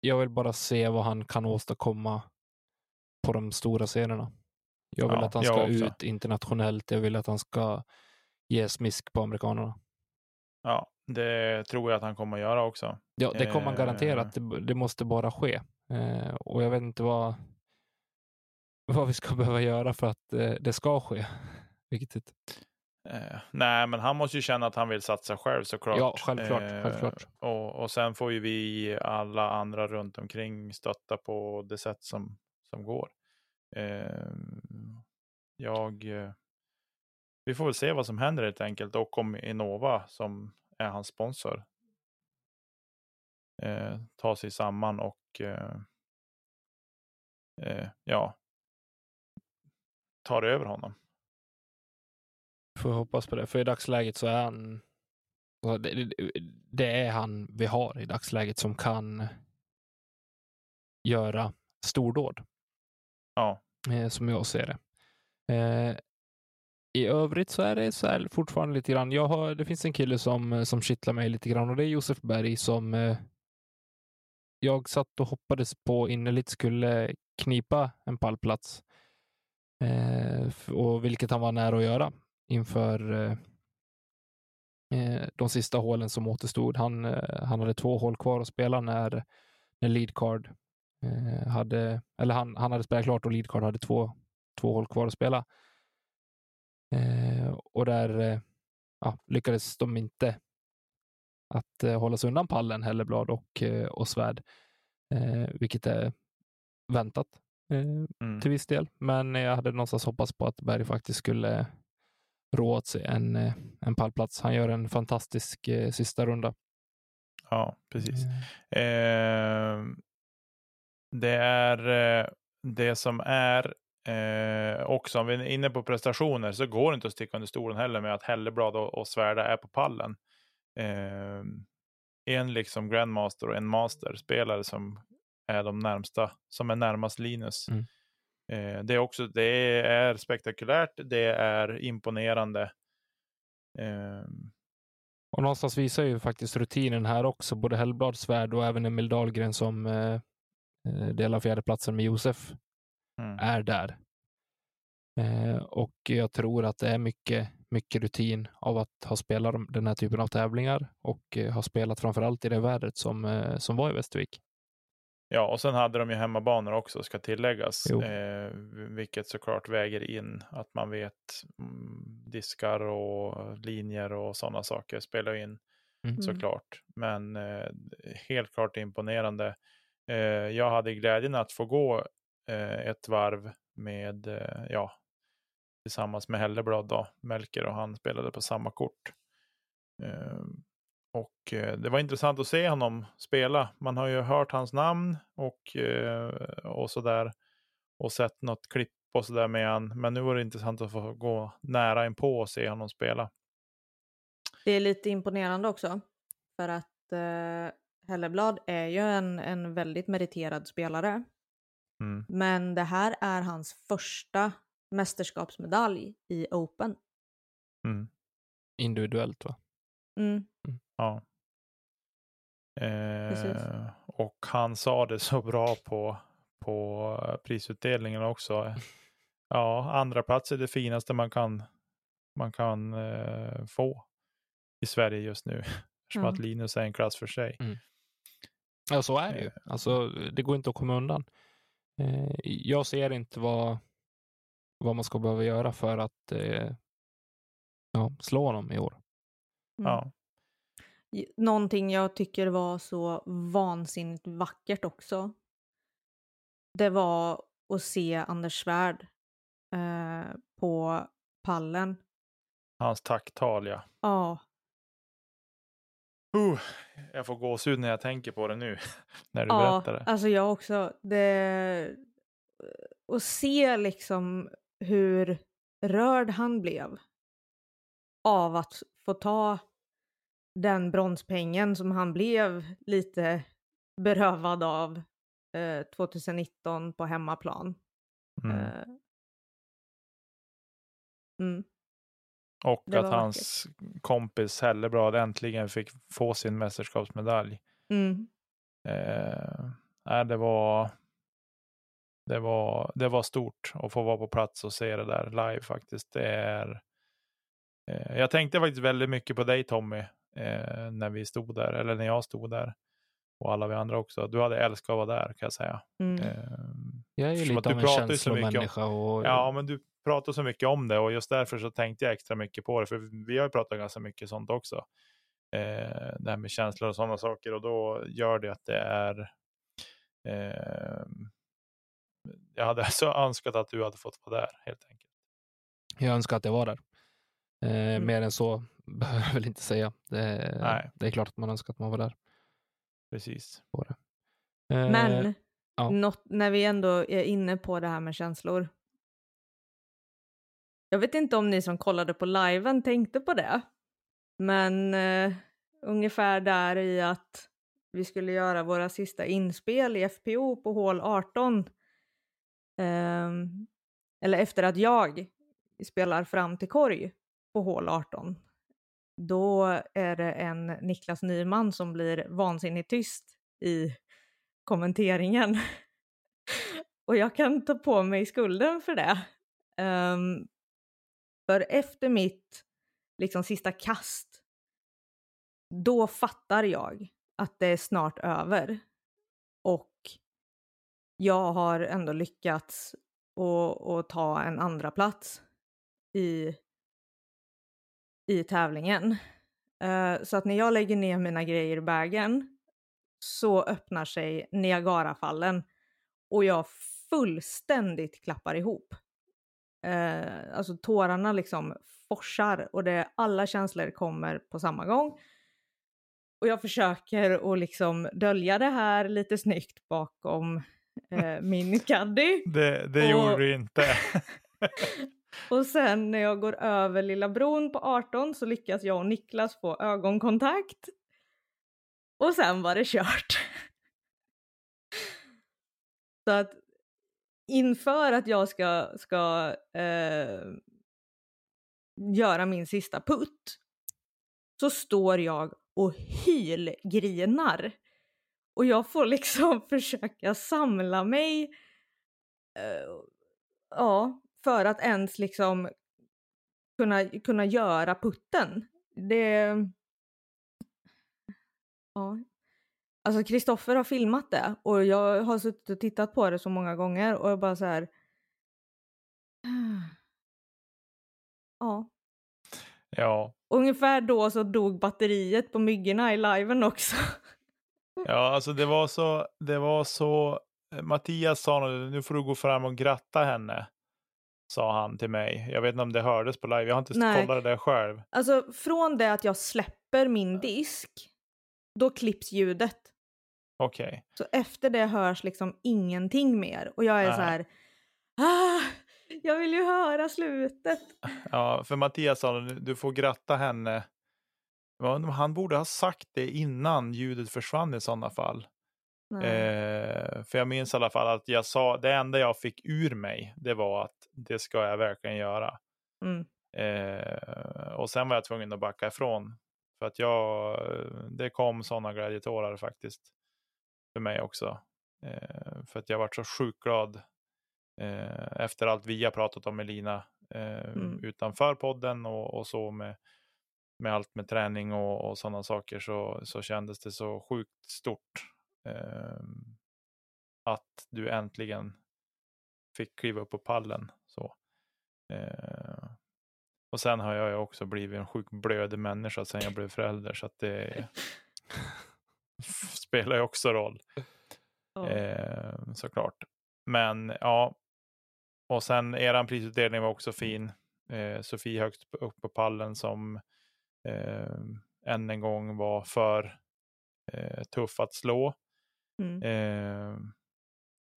jag vill bara se vad han kan åstadkomma på de stora scenerna. Jag vill Ja, att han ska ut internationellt. Jag vill att han ska ge smisk på amerikanerna. Ja, det tror jag att han kommer att göra också. Ja, det kommer han garantera Eh. det, det måste bara ske. Eh, och jag vet inte vad, vad vi ska behöva göra för att eh, det ska ske. Riktigt. Eh, nej, men han måste ju känna att han vill satsa själv såklart. Ja, självklart, Eh, självklart. Och, och sen får ju vi alla andra runt omkring stötta på det sätt som, som går. Eh, jag... eh, Vi får väl se vad som händer helt enkelt och om Innova som är hans sponsor eh, tar sig samman och eh, ja, tar över honom. Får hoppas på det. För i dagsläget så är han... Det, är han vi har i dagsläget som kan göra stordåd. Ja. eh, som jag ser det. Eh, I övrigt så är det så här fortfarande lite grann. Jag har, det finns en kille som, som kittlar mig lite grann och det är Josef Berg som eh, jag satt och hoppades på innerligt skulle knipa en pallplats. Eh, och vilket han var nära att göra inför eh, eh, de sista hålen som återstod. Han, eh, han hade två hål kvar att spela när, när leadcard eh, hade, eller han, han hade spelat klart och leadcard hade två, två hål kvar att spela. Och där ja, lyckades de inte att eh, hålla sig undan pallen, Helleblad och, och Svärd, vilket är väntat Mm. till viss del. Men jag hade någonstans hoppats på att Berg faktiskt skulle rå åt sig en, eh, en pallplats. Han gör en fantastisk eh, sista runda. Ja, precis. Eh, Eh, det är eh, det som är eh, också, om vi är inne på prestationer så går det inte att sticka under stolen heller med att Helleblad och, och Svärda är på pallen. Eh, en liksom Grandmaster och en Master-spelare som är de närmsta, som är närmast Linus. Mm. Eh, det är också, det är spektakulärt, det är imponerande. Eh, Och någonstans visar ju faktiskt rutinen här också, både Hellblad, Svärd och även Emil Dahlgren som eh, eh, delar fjärdeplatsen med Josef mm. är där. Eh, och jag tror att det är mycket, mycket rutin av att ha spelat de- den här typen av tävlingar och eh, ha spelat framförallt i det vädret som, eh, som var i Västervik. Ja, och sen hade de ju hemmabanor också, ska tilläggas. Eh, vilket såklart väger in att man vet mm, diskar och linjer och sådana saker spelar in Mm. såklart. Men eh, helt klart imponerande. Eh, jag hade glädjen att få gå eh, ett varv med, eh, ja, tillsammans med Helleblad då, Melker och han spelade på samma kort. Och eh, det var intressant att se honom spela. Man har ju hört hans namn och, eh, och sådär. Och sett något klipp och sådär med han. Men nu var det intressant att få gå nära in på och se honom spela. Det är lite imponerande också. För att eh, Helleblad är ju en, en väldigt meriterad spelare. Mm. Men det här är hans första mästerskapsmedalj i Open. Mm. Individuellt va? Mm. Ja. Eh, och han sa det så bra på, på prisutdelningen också. Ja, andra plats är det finaste man kan, man kan eh, få i Sverige just nu. Eftersom Ja. att Linus är en klass för sig. Mm. Ja, så är det ju. Eh. Alltså, det går inte att komma undan. Eh, jag ser inte vad, vad man ska behöva göra för att eh, ja, slå honom i år. Mm. Ja. Någonting jag tycker var så vansinnigt vackert också. Det var att se Anders Svärd eh, på pallen. Hans tacktal ja. Ja, Uh, jag får gåshud när jag tänker på det nu. när du ja berättar det. alltså jag också. Det... Och se liksom hur rörd han blev av att få ta den bronspengen som han blev lite berövad av eh, 2019 på hemmaplan. Mm. Eh, mm. Och det att hans kompis Hellebrad äntligen fick få sin mästerskapsmedalj. Mm. Eh, det var det var, det var stort att få vara på plats och se det där live faktiskt. Det är, eh, jag tänkte faktiskt väldigt mycket på dig Tommy eh, när vi stod där, eller när jag stod där. Och alla vi andra också. Du hade älskat att vara där kan jag säga. Mm. Eh, Jag är ju lite du av en pratar ju så mycket om- känslomänniska. Och, Ja, men du pratar så mycket om det och just därför så tänkte jag extra mycket på det. För vi har ju pratat ganska mycket sånt också. Eh, det här med känslor och sådana saker och då gör det att det är eh, jag hade så önskat att du hade fått vara där helt enkelt. Jag önskar att jag var där. Eh, Mm. Mer än så behöver jag väl inte säga. Det, Nej. det är klart att man önskar att man var där. Precis. Eh, Men ja. något, när vi ändå är inne på det här med känslor. Jag vet inte om ni som kollade på liven tänkte på det. Men eh, ungefär där i att vi skulle göra våra sista inspel i FPO på hål 18. Ehm, eller efter att jag spelar fram till korg på hål 18. Då är det en Niklas Nyman som blir vansinnigt tyst i kommenteringen. Och jag kan ta på mig skulden för det. Um, för efter mitt liksom sista kast, då fattar jag att det är snart över. Och jag har ändå lyckats att, att ta en andra plats i, i tävlingen. Eh, så att när jag lägger ner mina grejer i bagen så öppnar sig Niagarafallen och jag fullständigt klappar ihop. Eh, alltså tårarna liksom forsar och det, alla känslor kommer på samma gång. Och jag försöker att liksom dölja det här lite snyggt bakom eh, min caddy. Det, det Och- gjorde du inte. Och sen när jag går över Lilla bron på 18 så lyckas jag och Niklas få ögonkontakt. Och sen var det kört. Så att inför att jag ska, ska eh, göra min sista putt så står jag och hylgrinar. Och jag får liksom försöka samla mig eh, ja, för att ens liksom kunna, kunna göra putten. Det... Ja. Alltså Kristoffer har filmat det och jag har suttit och tittat på det så många gånger och jag bara så här... Ja. ja. Ungefär då så dog batteriet på myggorna i liven också. ja, alltså det var så. Det var så. Mattias sa nu, nu får du gå fram och gratta henne. Sa han till mig. Jag vet inte om det hördes på live. Jag har inte Nej. kollat det där själv. Alltså från det att jag släpper min disk, då klipps ljudet. Okej. Så efter det hörs liksom ingenting mer. Och jag är Nej. så här... Ah, jag vill ju höra slutet. Ja, för Mattias sa du får gratta henne. Han borde ha sagt det innan ljudet försvann i sådana fall. Eh, för jag minns i alla fall att jag sa, det enda jag fick ur mig, det var att det ska jag verkligen göra. Mm. Eh, och sen var jag tvungen att backa ifrån. För att jag, det kom sådana glädjetårar faktiskt. För mig också. Eh, för att jag varit så sjukt glad. Eh, efter allt vi har pratat om Elina. Eh, Mm. Utanför podden och, och så med, med allt med träning och, och sådana saker. Så, så kändes det så sjukt stort. Eh, att du äntligen fick kliva upp på pallen. Så. Eh, och sen har jag ju också blivit en sjuk blödig människa sen jag blev förälder så att det spelar ju också roll. Eh, såklart. Men ja, och sen eran prisutdelning var också fin. Eh, Sofie högst upp på pallen som eh, än en gång var för eh, tuff att slå. Mm. Ehm, eh,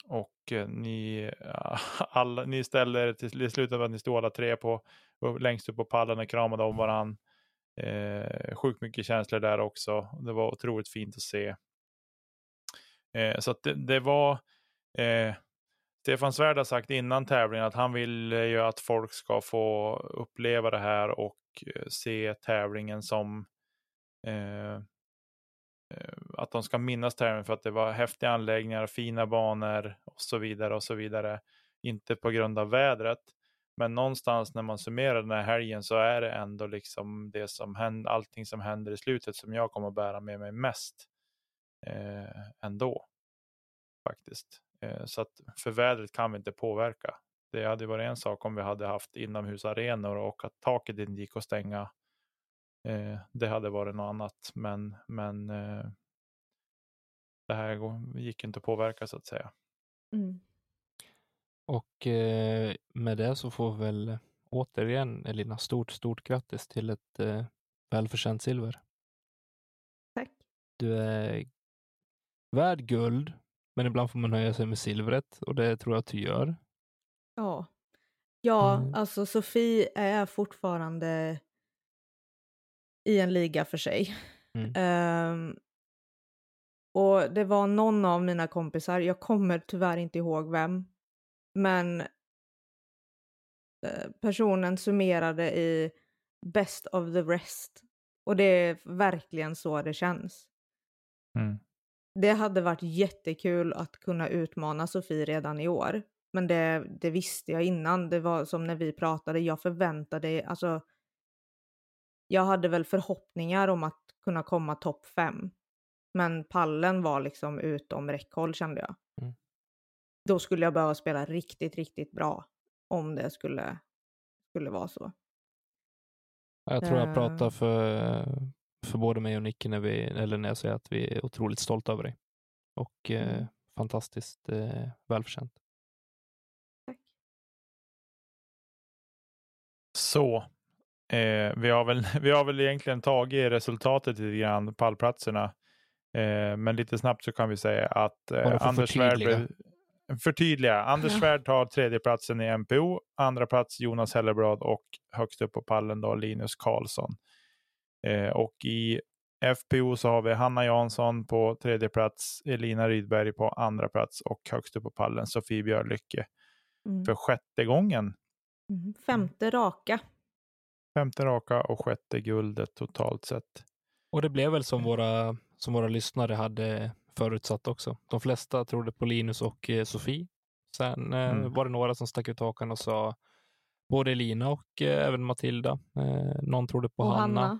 och ni, alla, ni ställde er till, till att ni stod alla tre på, längst upp på pallen och kramade om varandra. Eh, sjukt mycket känslor där också. Det var otroligt fint att se. Eh, så att det, det var eh, Stefan Svärd har sagt innan tävlingen att han vill eh, ju att folk ska få uppleva det här och eh, se tävlingen som eh, Eh, att de ska minnas tävlingen för att det var häftiga anläggningar, fina banor och så vidare och så vidare. Inte på grund av vädret, men någonstans när man summerar den här helgen så är det ändå liksom det som händer, allting som händer i slutet som jag kommer att bära med mig mest eh, ändå. Faktiskt. Eh, så att för vädret kan vi inte påverka. Det hade varit en sak om vi hade haft inomhusarenor och att taket inte gick att stänga. Eh, det hade varit något annat, men, men eh, det här gick inte att påverka så att säga. Mm. Och eh, med det så får vi väl återigen Elina stort, stort grattis till ett eh, välförtjänt silver. Tack. Du är värd guld, men ibland får man nöja sig med silvret och det tror jag att du gör. Ja. Ja, Mm. alltså Sofie är fortfarande i en liga för sig. Mm. Ehm, och det var någon av mina kompisar, jag kommer tyvärr inte ihåg vem, men eh, personen summerade i best of the rest. Och det är verkligen så det känns. Mm. Det hade varit jättekul att kunna utmana Sofie redan i år. Men det, det visste jag innan. Det var som när vi pratade, jag förväntade, alltså. Jag hade väl förhoppningar om att kunna komma topp fem. Men pallen var liksom utom räckhåll kände jag. Mm. Då skulle jag behöva spela riktigt, riktigt bra. Om det skulle, skulle vara så. Jag tror jag pratar för, för både mig och Nicke när, vi, eller när jag säger att vi är otroligt stolta över dig. Och eh, Mm. fantastiskt eh, välförtjänt. Tack. Så, eh, vi, har väl, vi har väl egentligen tagit resultatet lite grann, pallplatserna. Eh, men lite snabbt så kan vi säga att eh, Anders Svärd förtydliga. Anders. Svärd tar tredjeplatsen i MPO, andra plats Jonas Hellebrad och högst upp på pallen då Linus Karlsson. Eh, och i FPO så har vi Hanna Jansson på tredje plats, Elina Rydberg på andra plats och högst upp på pallen Sofie Björlycke Mm. för sjätte gången. Mm. Femte raka. Femte raka och sjätte guldet totalt sett. Och det blev väl som våra, som våra lyssnare hade förutsatt också. De flesta trodde på Linus och eh, Sofie. Sen eh, Mm. var det några som stack ut hakan och sa både Elina och eh, även Matilda. Eh, någon trodde på och Hanna, Hanna.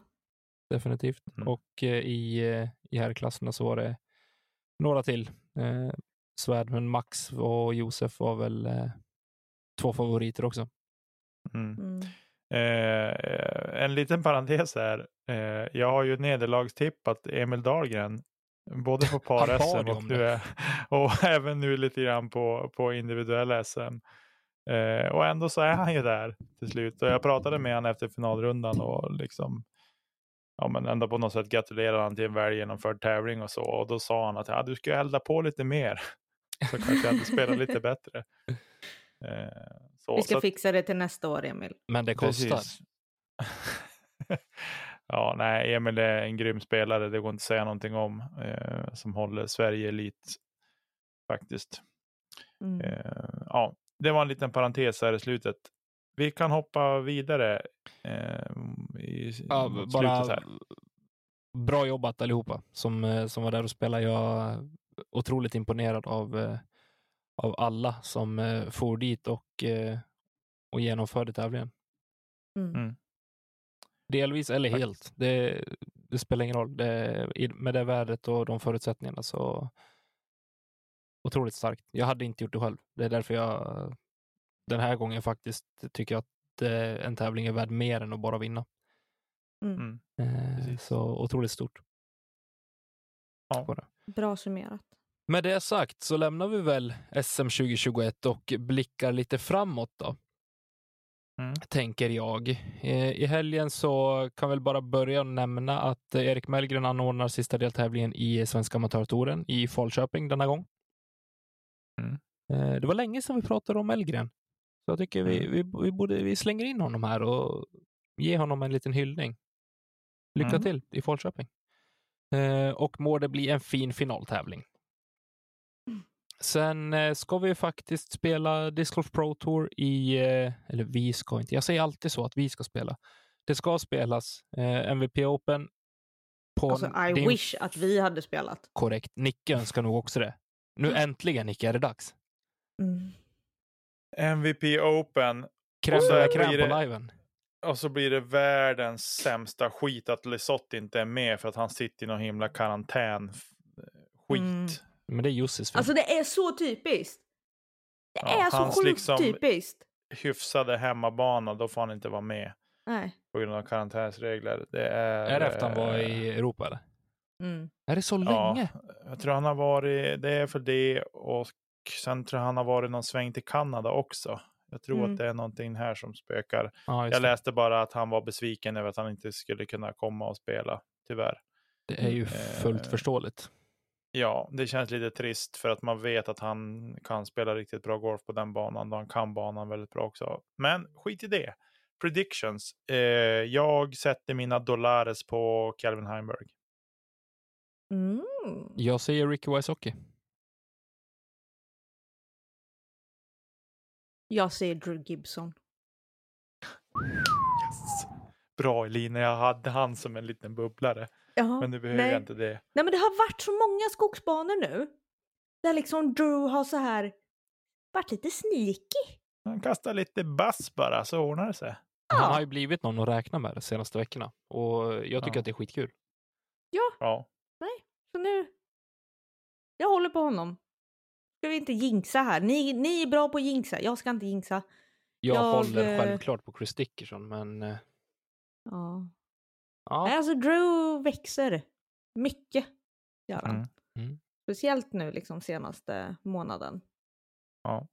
definitivt. Mm. Och eh, i, eh, i herrklasserna så var det några till. Eh, Svärd, men Max och Josef var väl eh, två favoriter också. Mm. Eh, en liten parentes här. Eh, jag har ju nederlagstippat Emil Dahlgren. Både på par-SM och, och även nu lite grann på, på individuella SM. Eh, och ändå så är han ju där till slut. Och jag pratade med honom efter finalrundan och liksom ja, men ändå på något sätt gratulerade han till en väl genomförd tävling och så. Och då sa han att ja, du ska elda på lite mer. Så kanske jag hade spelat lite bättre. Eh, så, Vi ska så fixa det till nästa år, Emil. Men det kostar. Ja, nej, Emil är en grym spelare. Det går inte att säga någonting om. Eh, som håller Sverige elit faktiskt. Mm. Eh, ja, det var en liten parentes här i slutet. Vi kan hoppa vidare eh, i, Ja, bara slutet här. bra jobbat allihopa som, eh, som var där och spelade. Jag är otroligt imponerad av, eh, av alla som eh, for dit och, eh, och genomförde tävlingen. Mm. Mm. Delvis eller helt. Det, det spelar ingen roll. Det, med det värdet och de förutsättningarna så otroligt starkt. Jag hade inte gjort det själv. Det är därför jag den här gången faktiskt tycker att eh, en tävling är värd mer än att bara vinna. Mm. Mm. Eh, så otroligt stort. Ja. Bra summerat. Med det sagt så lämnar vi väl SM 2021 och blickar lite framåt då. Mm. Tänker jag. Eh, I helgen så kan väl bara börja nämna att Erik Mellgren anordnar sista deltävlingen i Svenska Amatörtouren i Falköping denna gång. Mm. Eh, Det var länge sedan vi pratade om Mellgren. Så jag tycker vi, Mm. vi, vi, borde, vi slänger in honom här och ger honom en liten hyllning. Lycka Mm. till i Falköping. Eh, och må det bli en fin finaltävling. Sen eh, ska vi faktiskt spela Disc Golf Pro Tour i, eh, eller vi ska inte, jag säger alltid så att vi ska spela. Det ska spelas eh, MVP Open på Alltså, I din wish att vi hade spelat. korrekt. Nicke önskar nog också det. Nu Mm. äntligen Nicke är det dags. Mm. MVP Open Kräm blir crème det- på liven. och så blir det världens sämsta skit att Lesoth inte är med för att han sitter i någon himla karantän. Skit. Mm. Men det är Jussis fel. Alltså det är så typiskt. Det Ja, är så sjukt liksom- typiskt. Hyfsade hemmabana, då får han inte vara med Nej. på grund av karantänsregler. Det är... är det efter han var eh, i Europa eller? Mm. Är det så Ja, länge? jag tror han har varit, det är för det och sen tror jag han har varit någon sväng till Kanada också. Jag tror Mm. att det är någonting här som spökar. Ja, Jag det. läste bara att han var besviken över att han inte skulle kunna komma och spela, tyvärr. det är ju Eh, fullt förståeligt. Ja, det känns lite trist för att man vet att han kan spela riktigt bra golf på den banan och han kan banan väldigt bra också. Men skit i det. Predictions. Eh, jag sätter mina dollares på Calvin Heimberg. Mm. Jag säger Ricky Wysocki. Jag säger Drew Gibson. Yes. Bra Elina, jag hade han som en liten bubblare. Ja, Men nu behöver nej. jag inte det. Nej men det har varit så många skogsbanor nu. Där liksom Drew har så här varit lite sneaky. Han kastar lite bass bara så ordnar det sig. Han har Ja, ju blivit någon att räkna med de senaste veckorna. Och jag tycker Ja. att det är skitkul. Ja, så nu. Jag håller på honom. Ska vi inte jinxa här? Ni, ni är bra på att jinxa. Jag ska inte jinxa. Jag, Jag, håller eh, självklart på Chris Dickerson, men eh, Ja. Ja. Nej, Alltså Drew växer. Mycket. Gör han. Mm. Mm. Speciellt nu liksom senaste månaden. ja.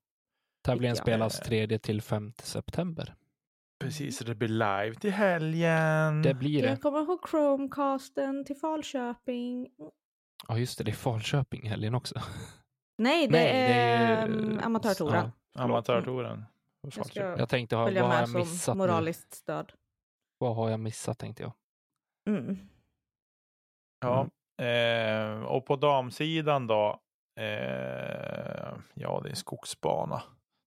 Tävlingen spelas 3 till 5 september. Precis, det blir live till helgen. Det blir det. Jag kommer ihåg Chromecasten till Falköping. Ja, just det. Det är Falköping i helgen också. Nej, det Nej, är, det är um, ju- amatörtouren. Ja, förlåt. Amatörtouren. Jag ska Jag tänkte, ha, följa vad har med jag som missat nu? moraliskt stöd. Vad har jag missat tänkte jag. Mm. Ja, eh, och på damsidan då. Eh, ja, det är en skogsbana.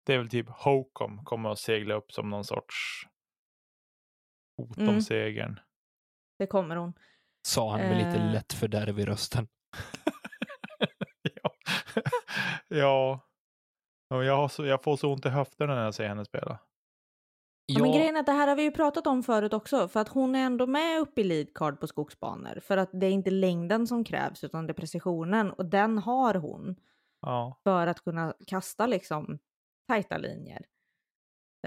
Det är väl typ Hocum kommer att segla upp som någon sorts hot om Mm. segern. Det kommer hon. Sa han med lite Eh. lätt fördärv i rösten. ja. ja. Ja, Jag, har så, jag får så ont i höfterna när jag ser henne spela. Ja. Men grejen är att det här har vi ju pratat om förut också. För att hon är ändå med uppe i leadcard på skogsbanor. För att det är inte längden som krävs utan det är precisionen. Och den har hon. Ja, För att kunna kasta liksom tajta linjer.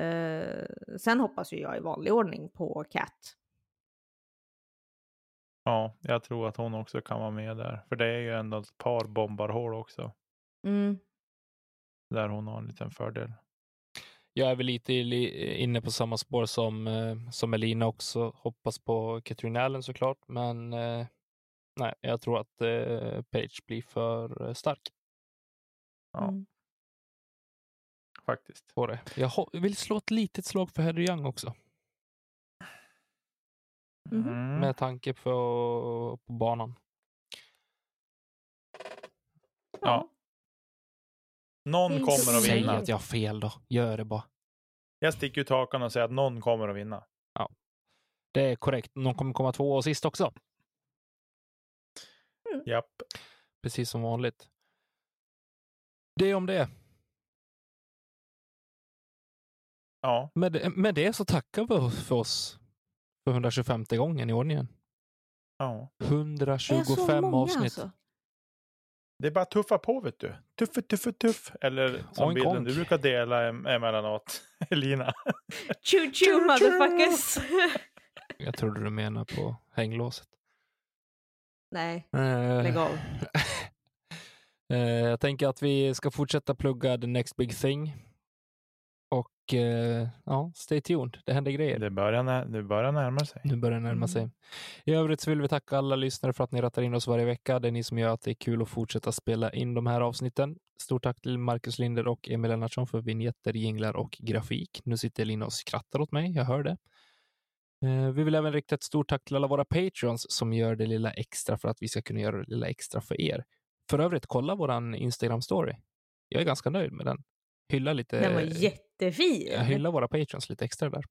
Eh, sen hoppas ju jag i vanlig ordning på Cat. ja, jag tror att hon också kan vara med där. För det är ju ändå ett par bombarhål också. Mm. Där hon har en liten fördel. Jag är väl lite inne på samma spår som, eh, som Elina också. Hoppas på Katrin Allen såklart, men eh, nej, jag tror att eh, Page blir för stark Ja. Mm. Faktiskt. på det. Jag vill slå ett litet slag för Heather Young också, Mhm. Mm. med tanke på, på banan. Ja. Någon Inte kommer att Säg vinna. att jag har fel då. Gör det bara. Jag sticker ut hakan och säger att någon kommer att vinna. Det är korrekt. Någon kommer komma två och sist också. Japp. Precis som vanligt. Det om det. Ja, Med, det- med det så tackar vi för oss för 125 gången i ordningen. ja. Det är så 125 många avsnitt. alltså. Det är bara att tuffa på vet du. Tuffe, tuffe, tuff. Eller som Oink, bilden oink. du brukar dela em- emellanåt, Elina. Choo choo motherfuckers! Jag trodde du menar på hänglåset. Nej, Eh, lägg av. eh, jag tänker att vi ska fortsätta plugga the next big thing. Och eh, ja, stay tuned. Det händer grejer. Det börjar, när, det börjar närma sig. Nu börjar det närma Mm. sig. I övrigt så vill vi tacka alla lyssnare för att ni rattar in oss varje vecka. Det är ni som gör att det är kul att fortsätta spela in de här avsnitten. Stort tack till Marcus Linder och Emil Lennartsson för vignetter, jinglar och grafik. Nu sitter Elina och skrattar åt mig, jag hör det. Eh, Vi vill även rikta ett stort tack till alla våra patreons som gör det lilla extra för att vi ska kunna göra det lilla extra för er. För övrigt, kolla våran Instagram-story. Jag är ganska nöjd med den. Hylla lite. Den var jättefin. Jag hyllar våra patreons lite extra där.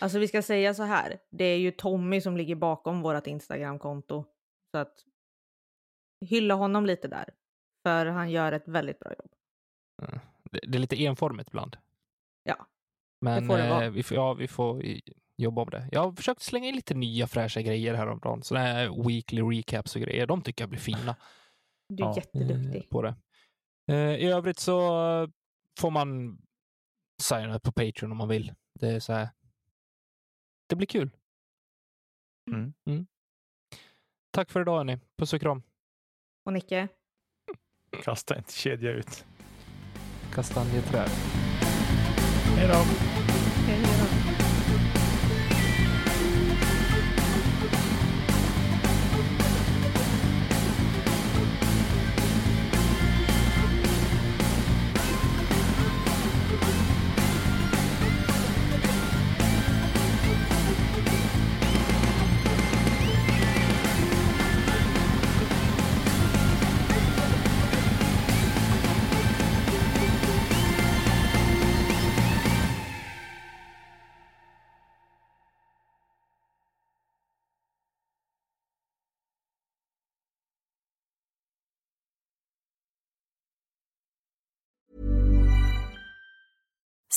Alltså vi ska säga så här. Det är ju Tommy som ligger bakom vårt Instagramkonto. Så att hylla honom lite där. För han gör ett väldigt bra jobb. Det, det är lite enformigt ibland. Ja, Men får det vara. eh, vi, får, ja, vi får jobba om det. Jag har försökt slänga in lite nya fräscha grejer häromdagen. Sådana här weekly recaps och grejer. De tycker jag blir fina. Du är Ja. jätteduktig. eh, på det. Eh, I övrigt så får man signa upp på Patreon om man vill. Det är så här. Det blir kul. Mm. Tack för idag hörni. Puss och kram. Och Nicke? Kasta inte kedja ut. Kastanjeträd. Hej då! Hej då.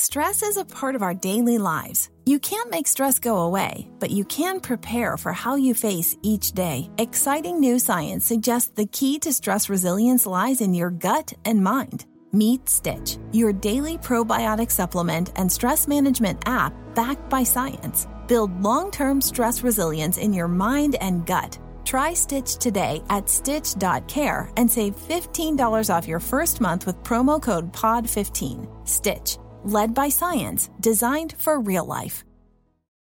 Stress is a part of our daily lives. You can't make stress go away, but you can prepare for how you face each day. Exciting new science suggests the key to stress resilience lies in your gut and mind. Meet Stitch, your daily probiotic supplement and stress management app backed by science. Build long term stress resilience in your mind and gut. Try Stitch today at stitch.care and save $15 off your first month with promo code POD15. Stitch, led by science, designed for real life.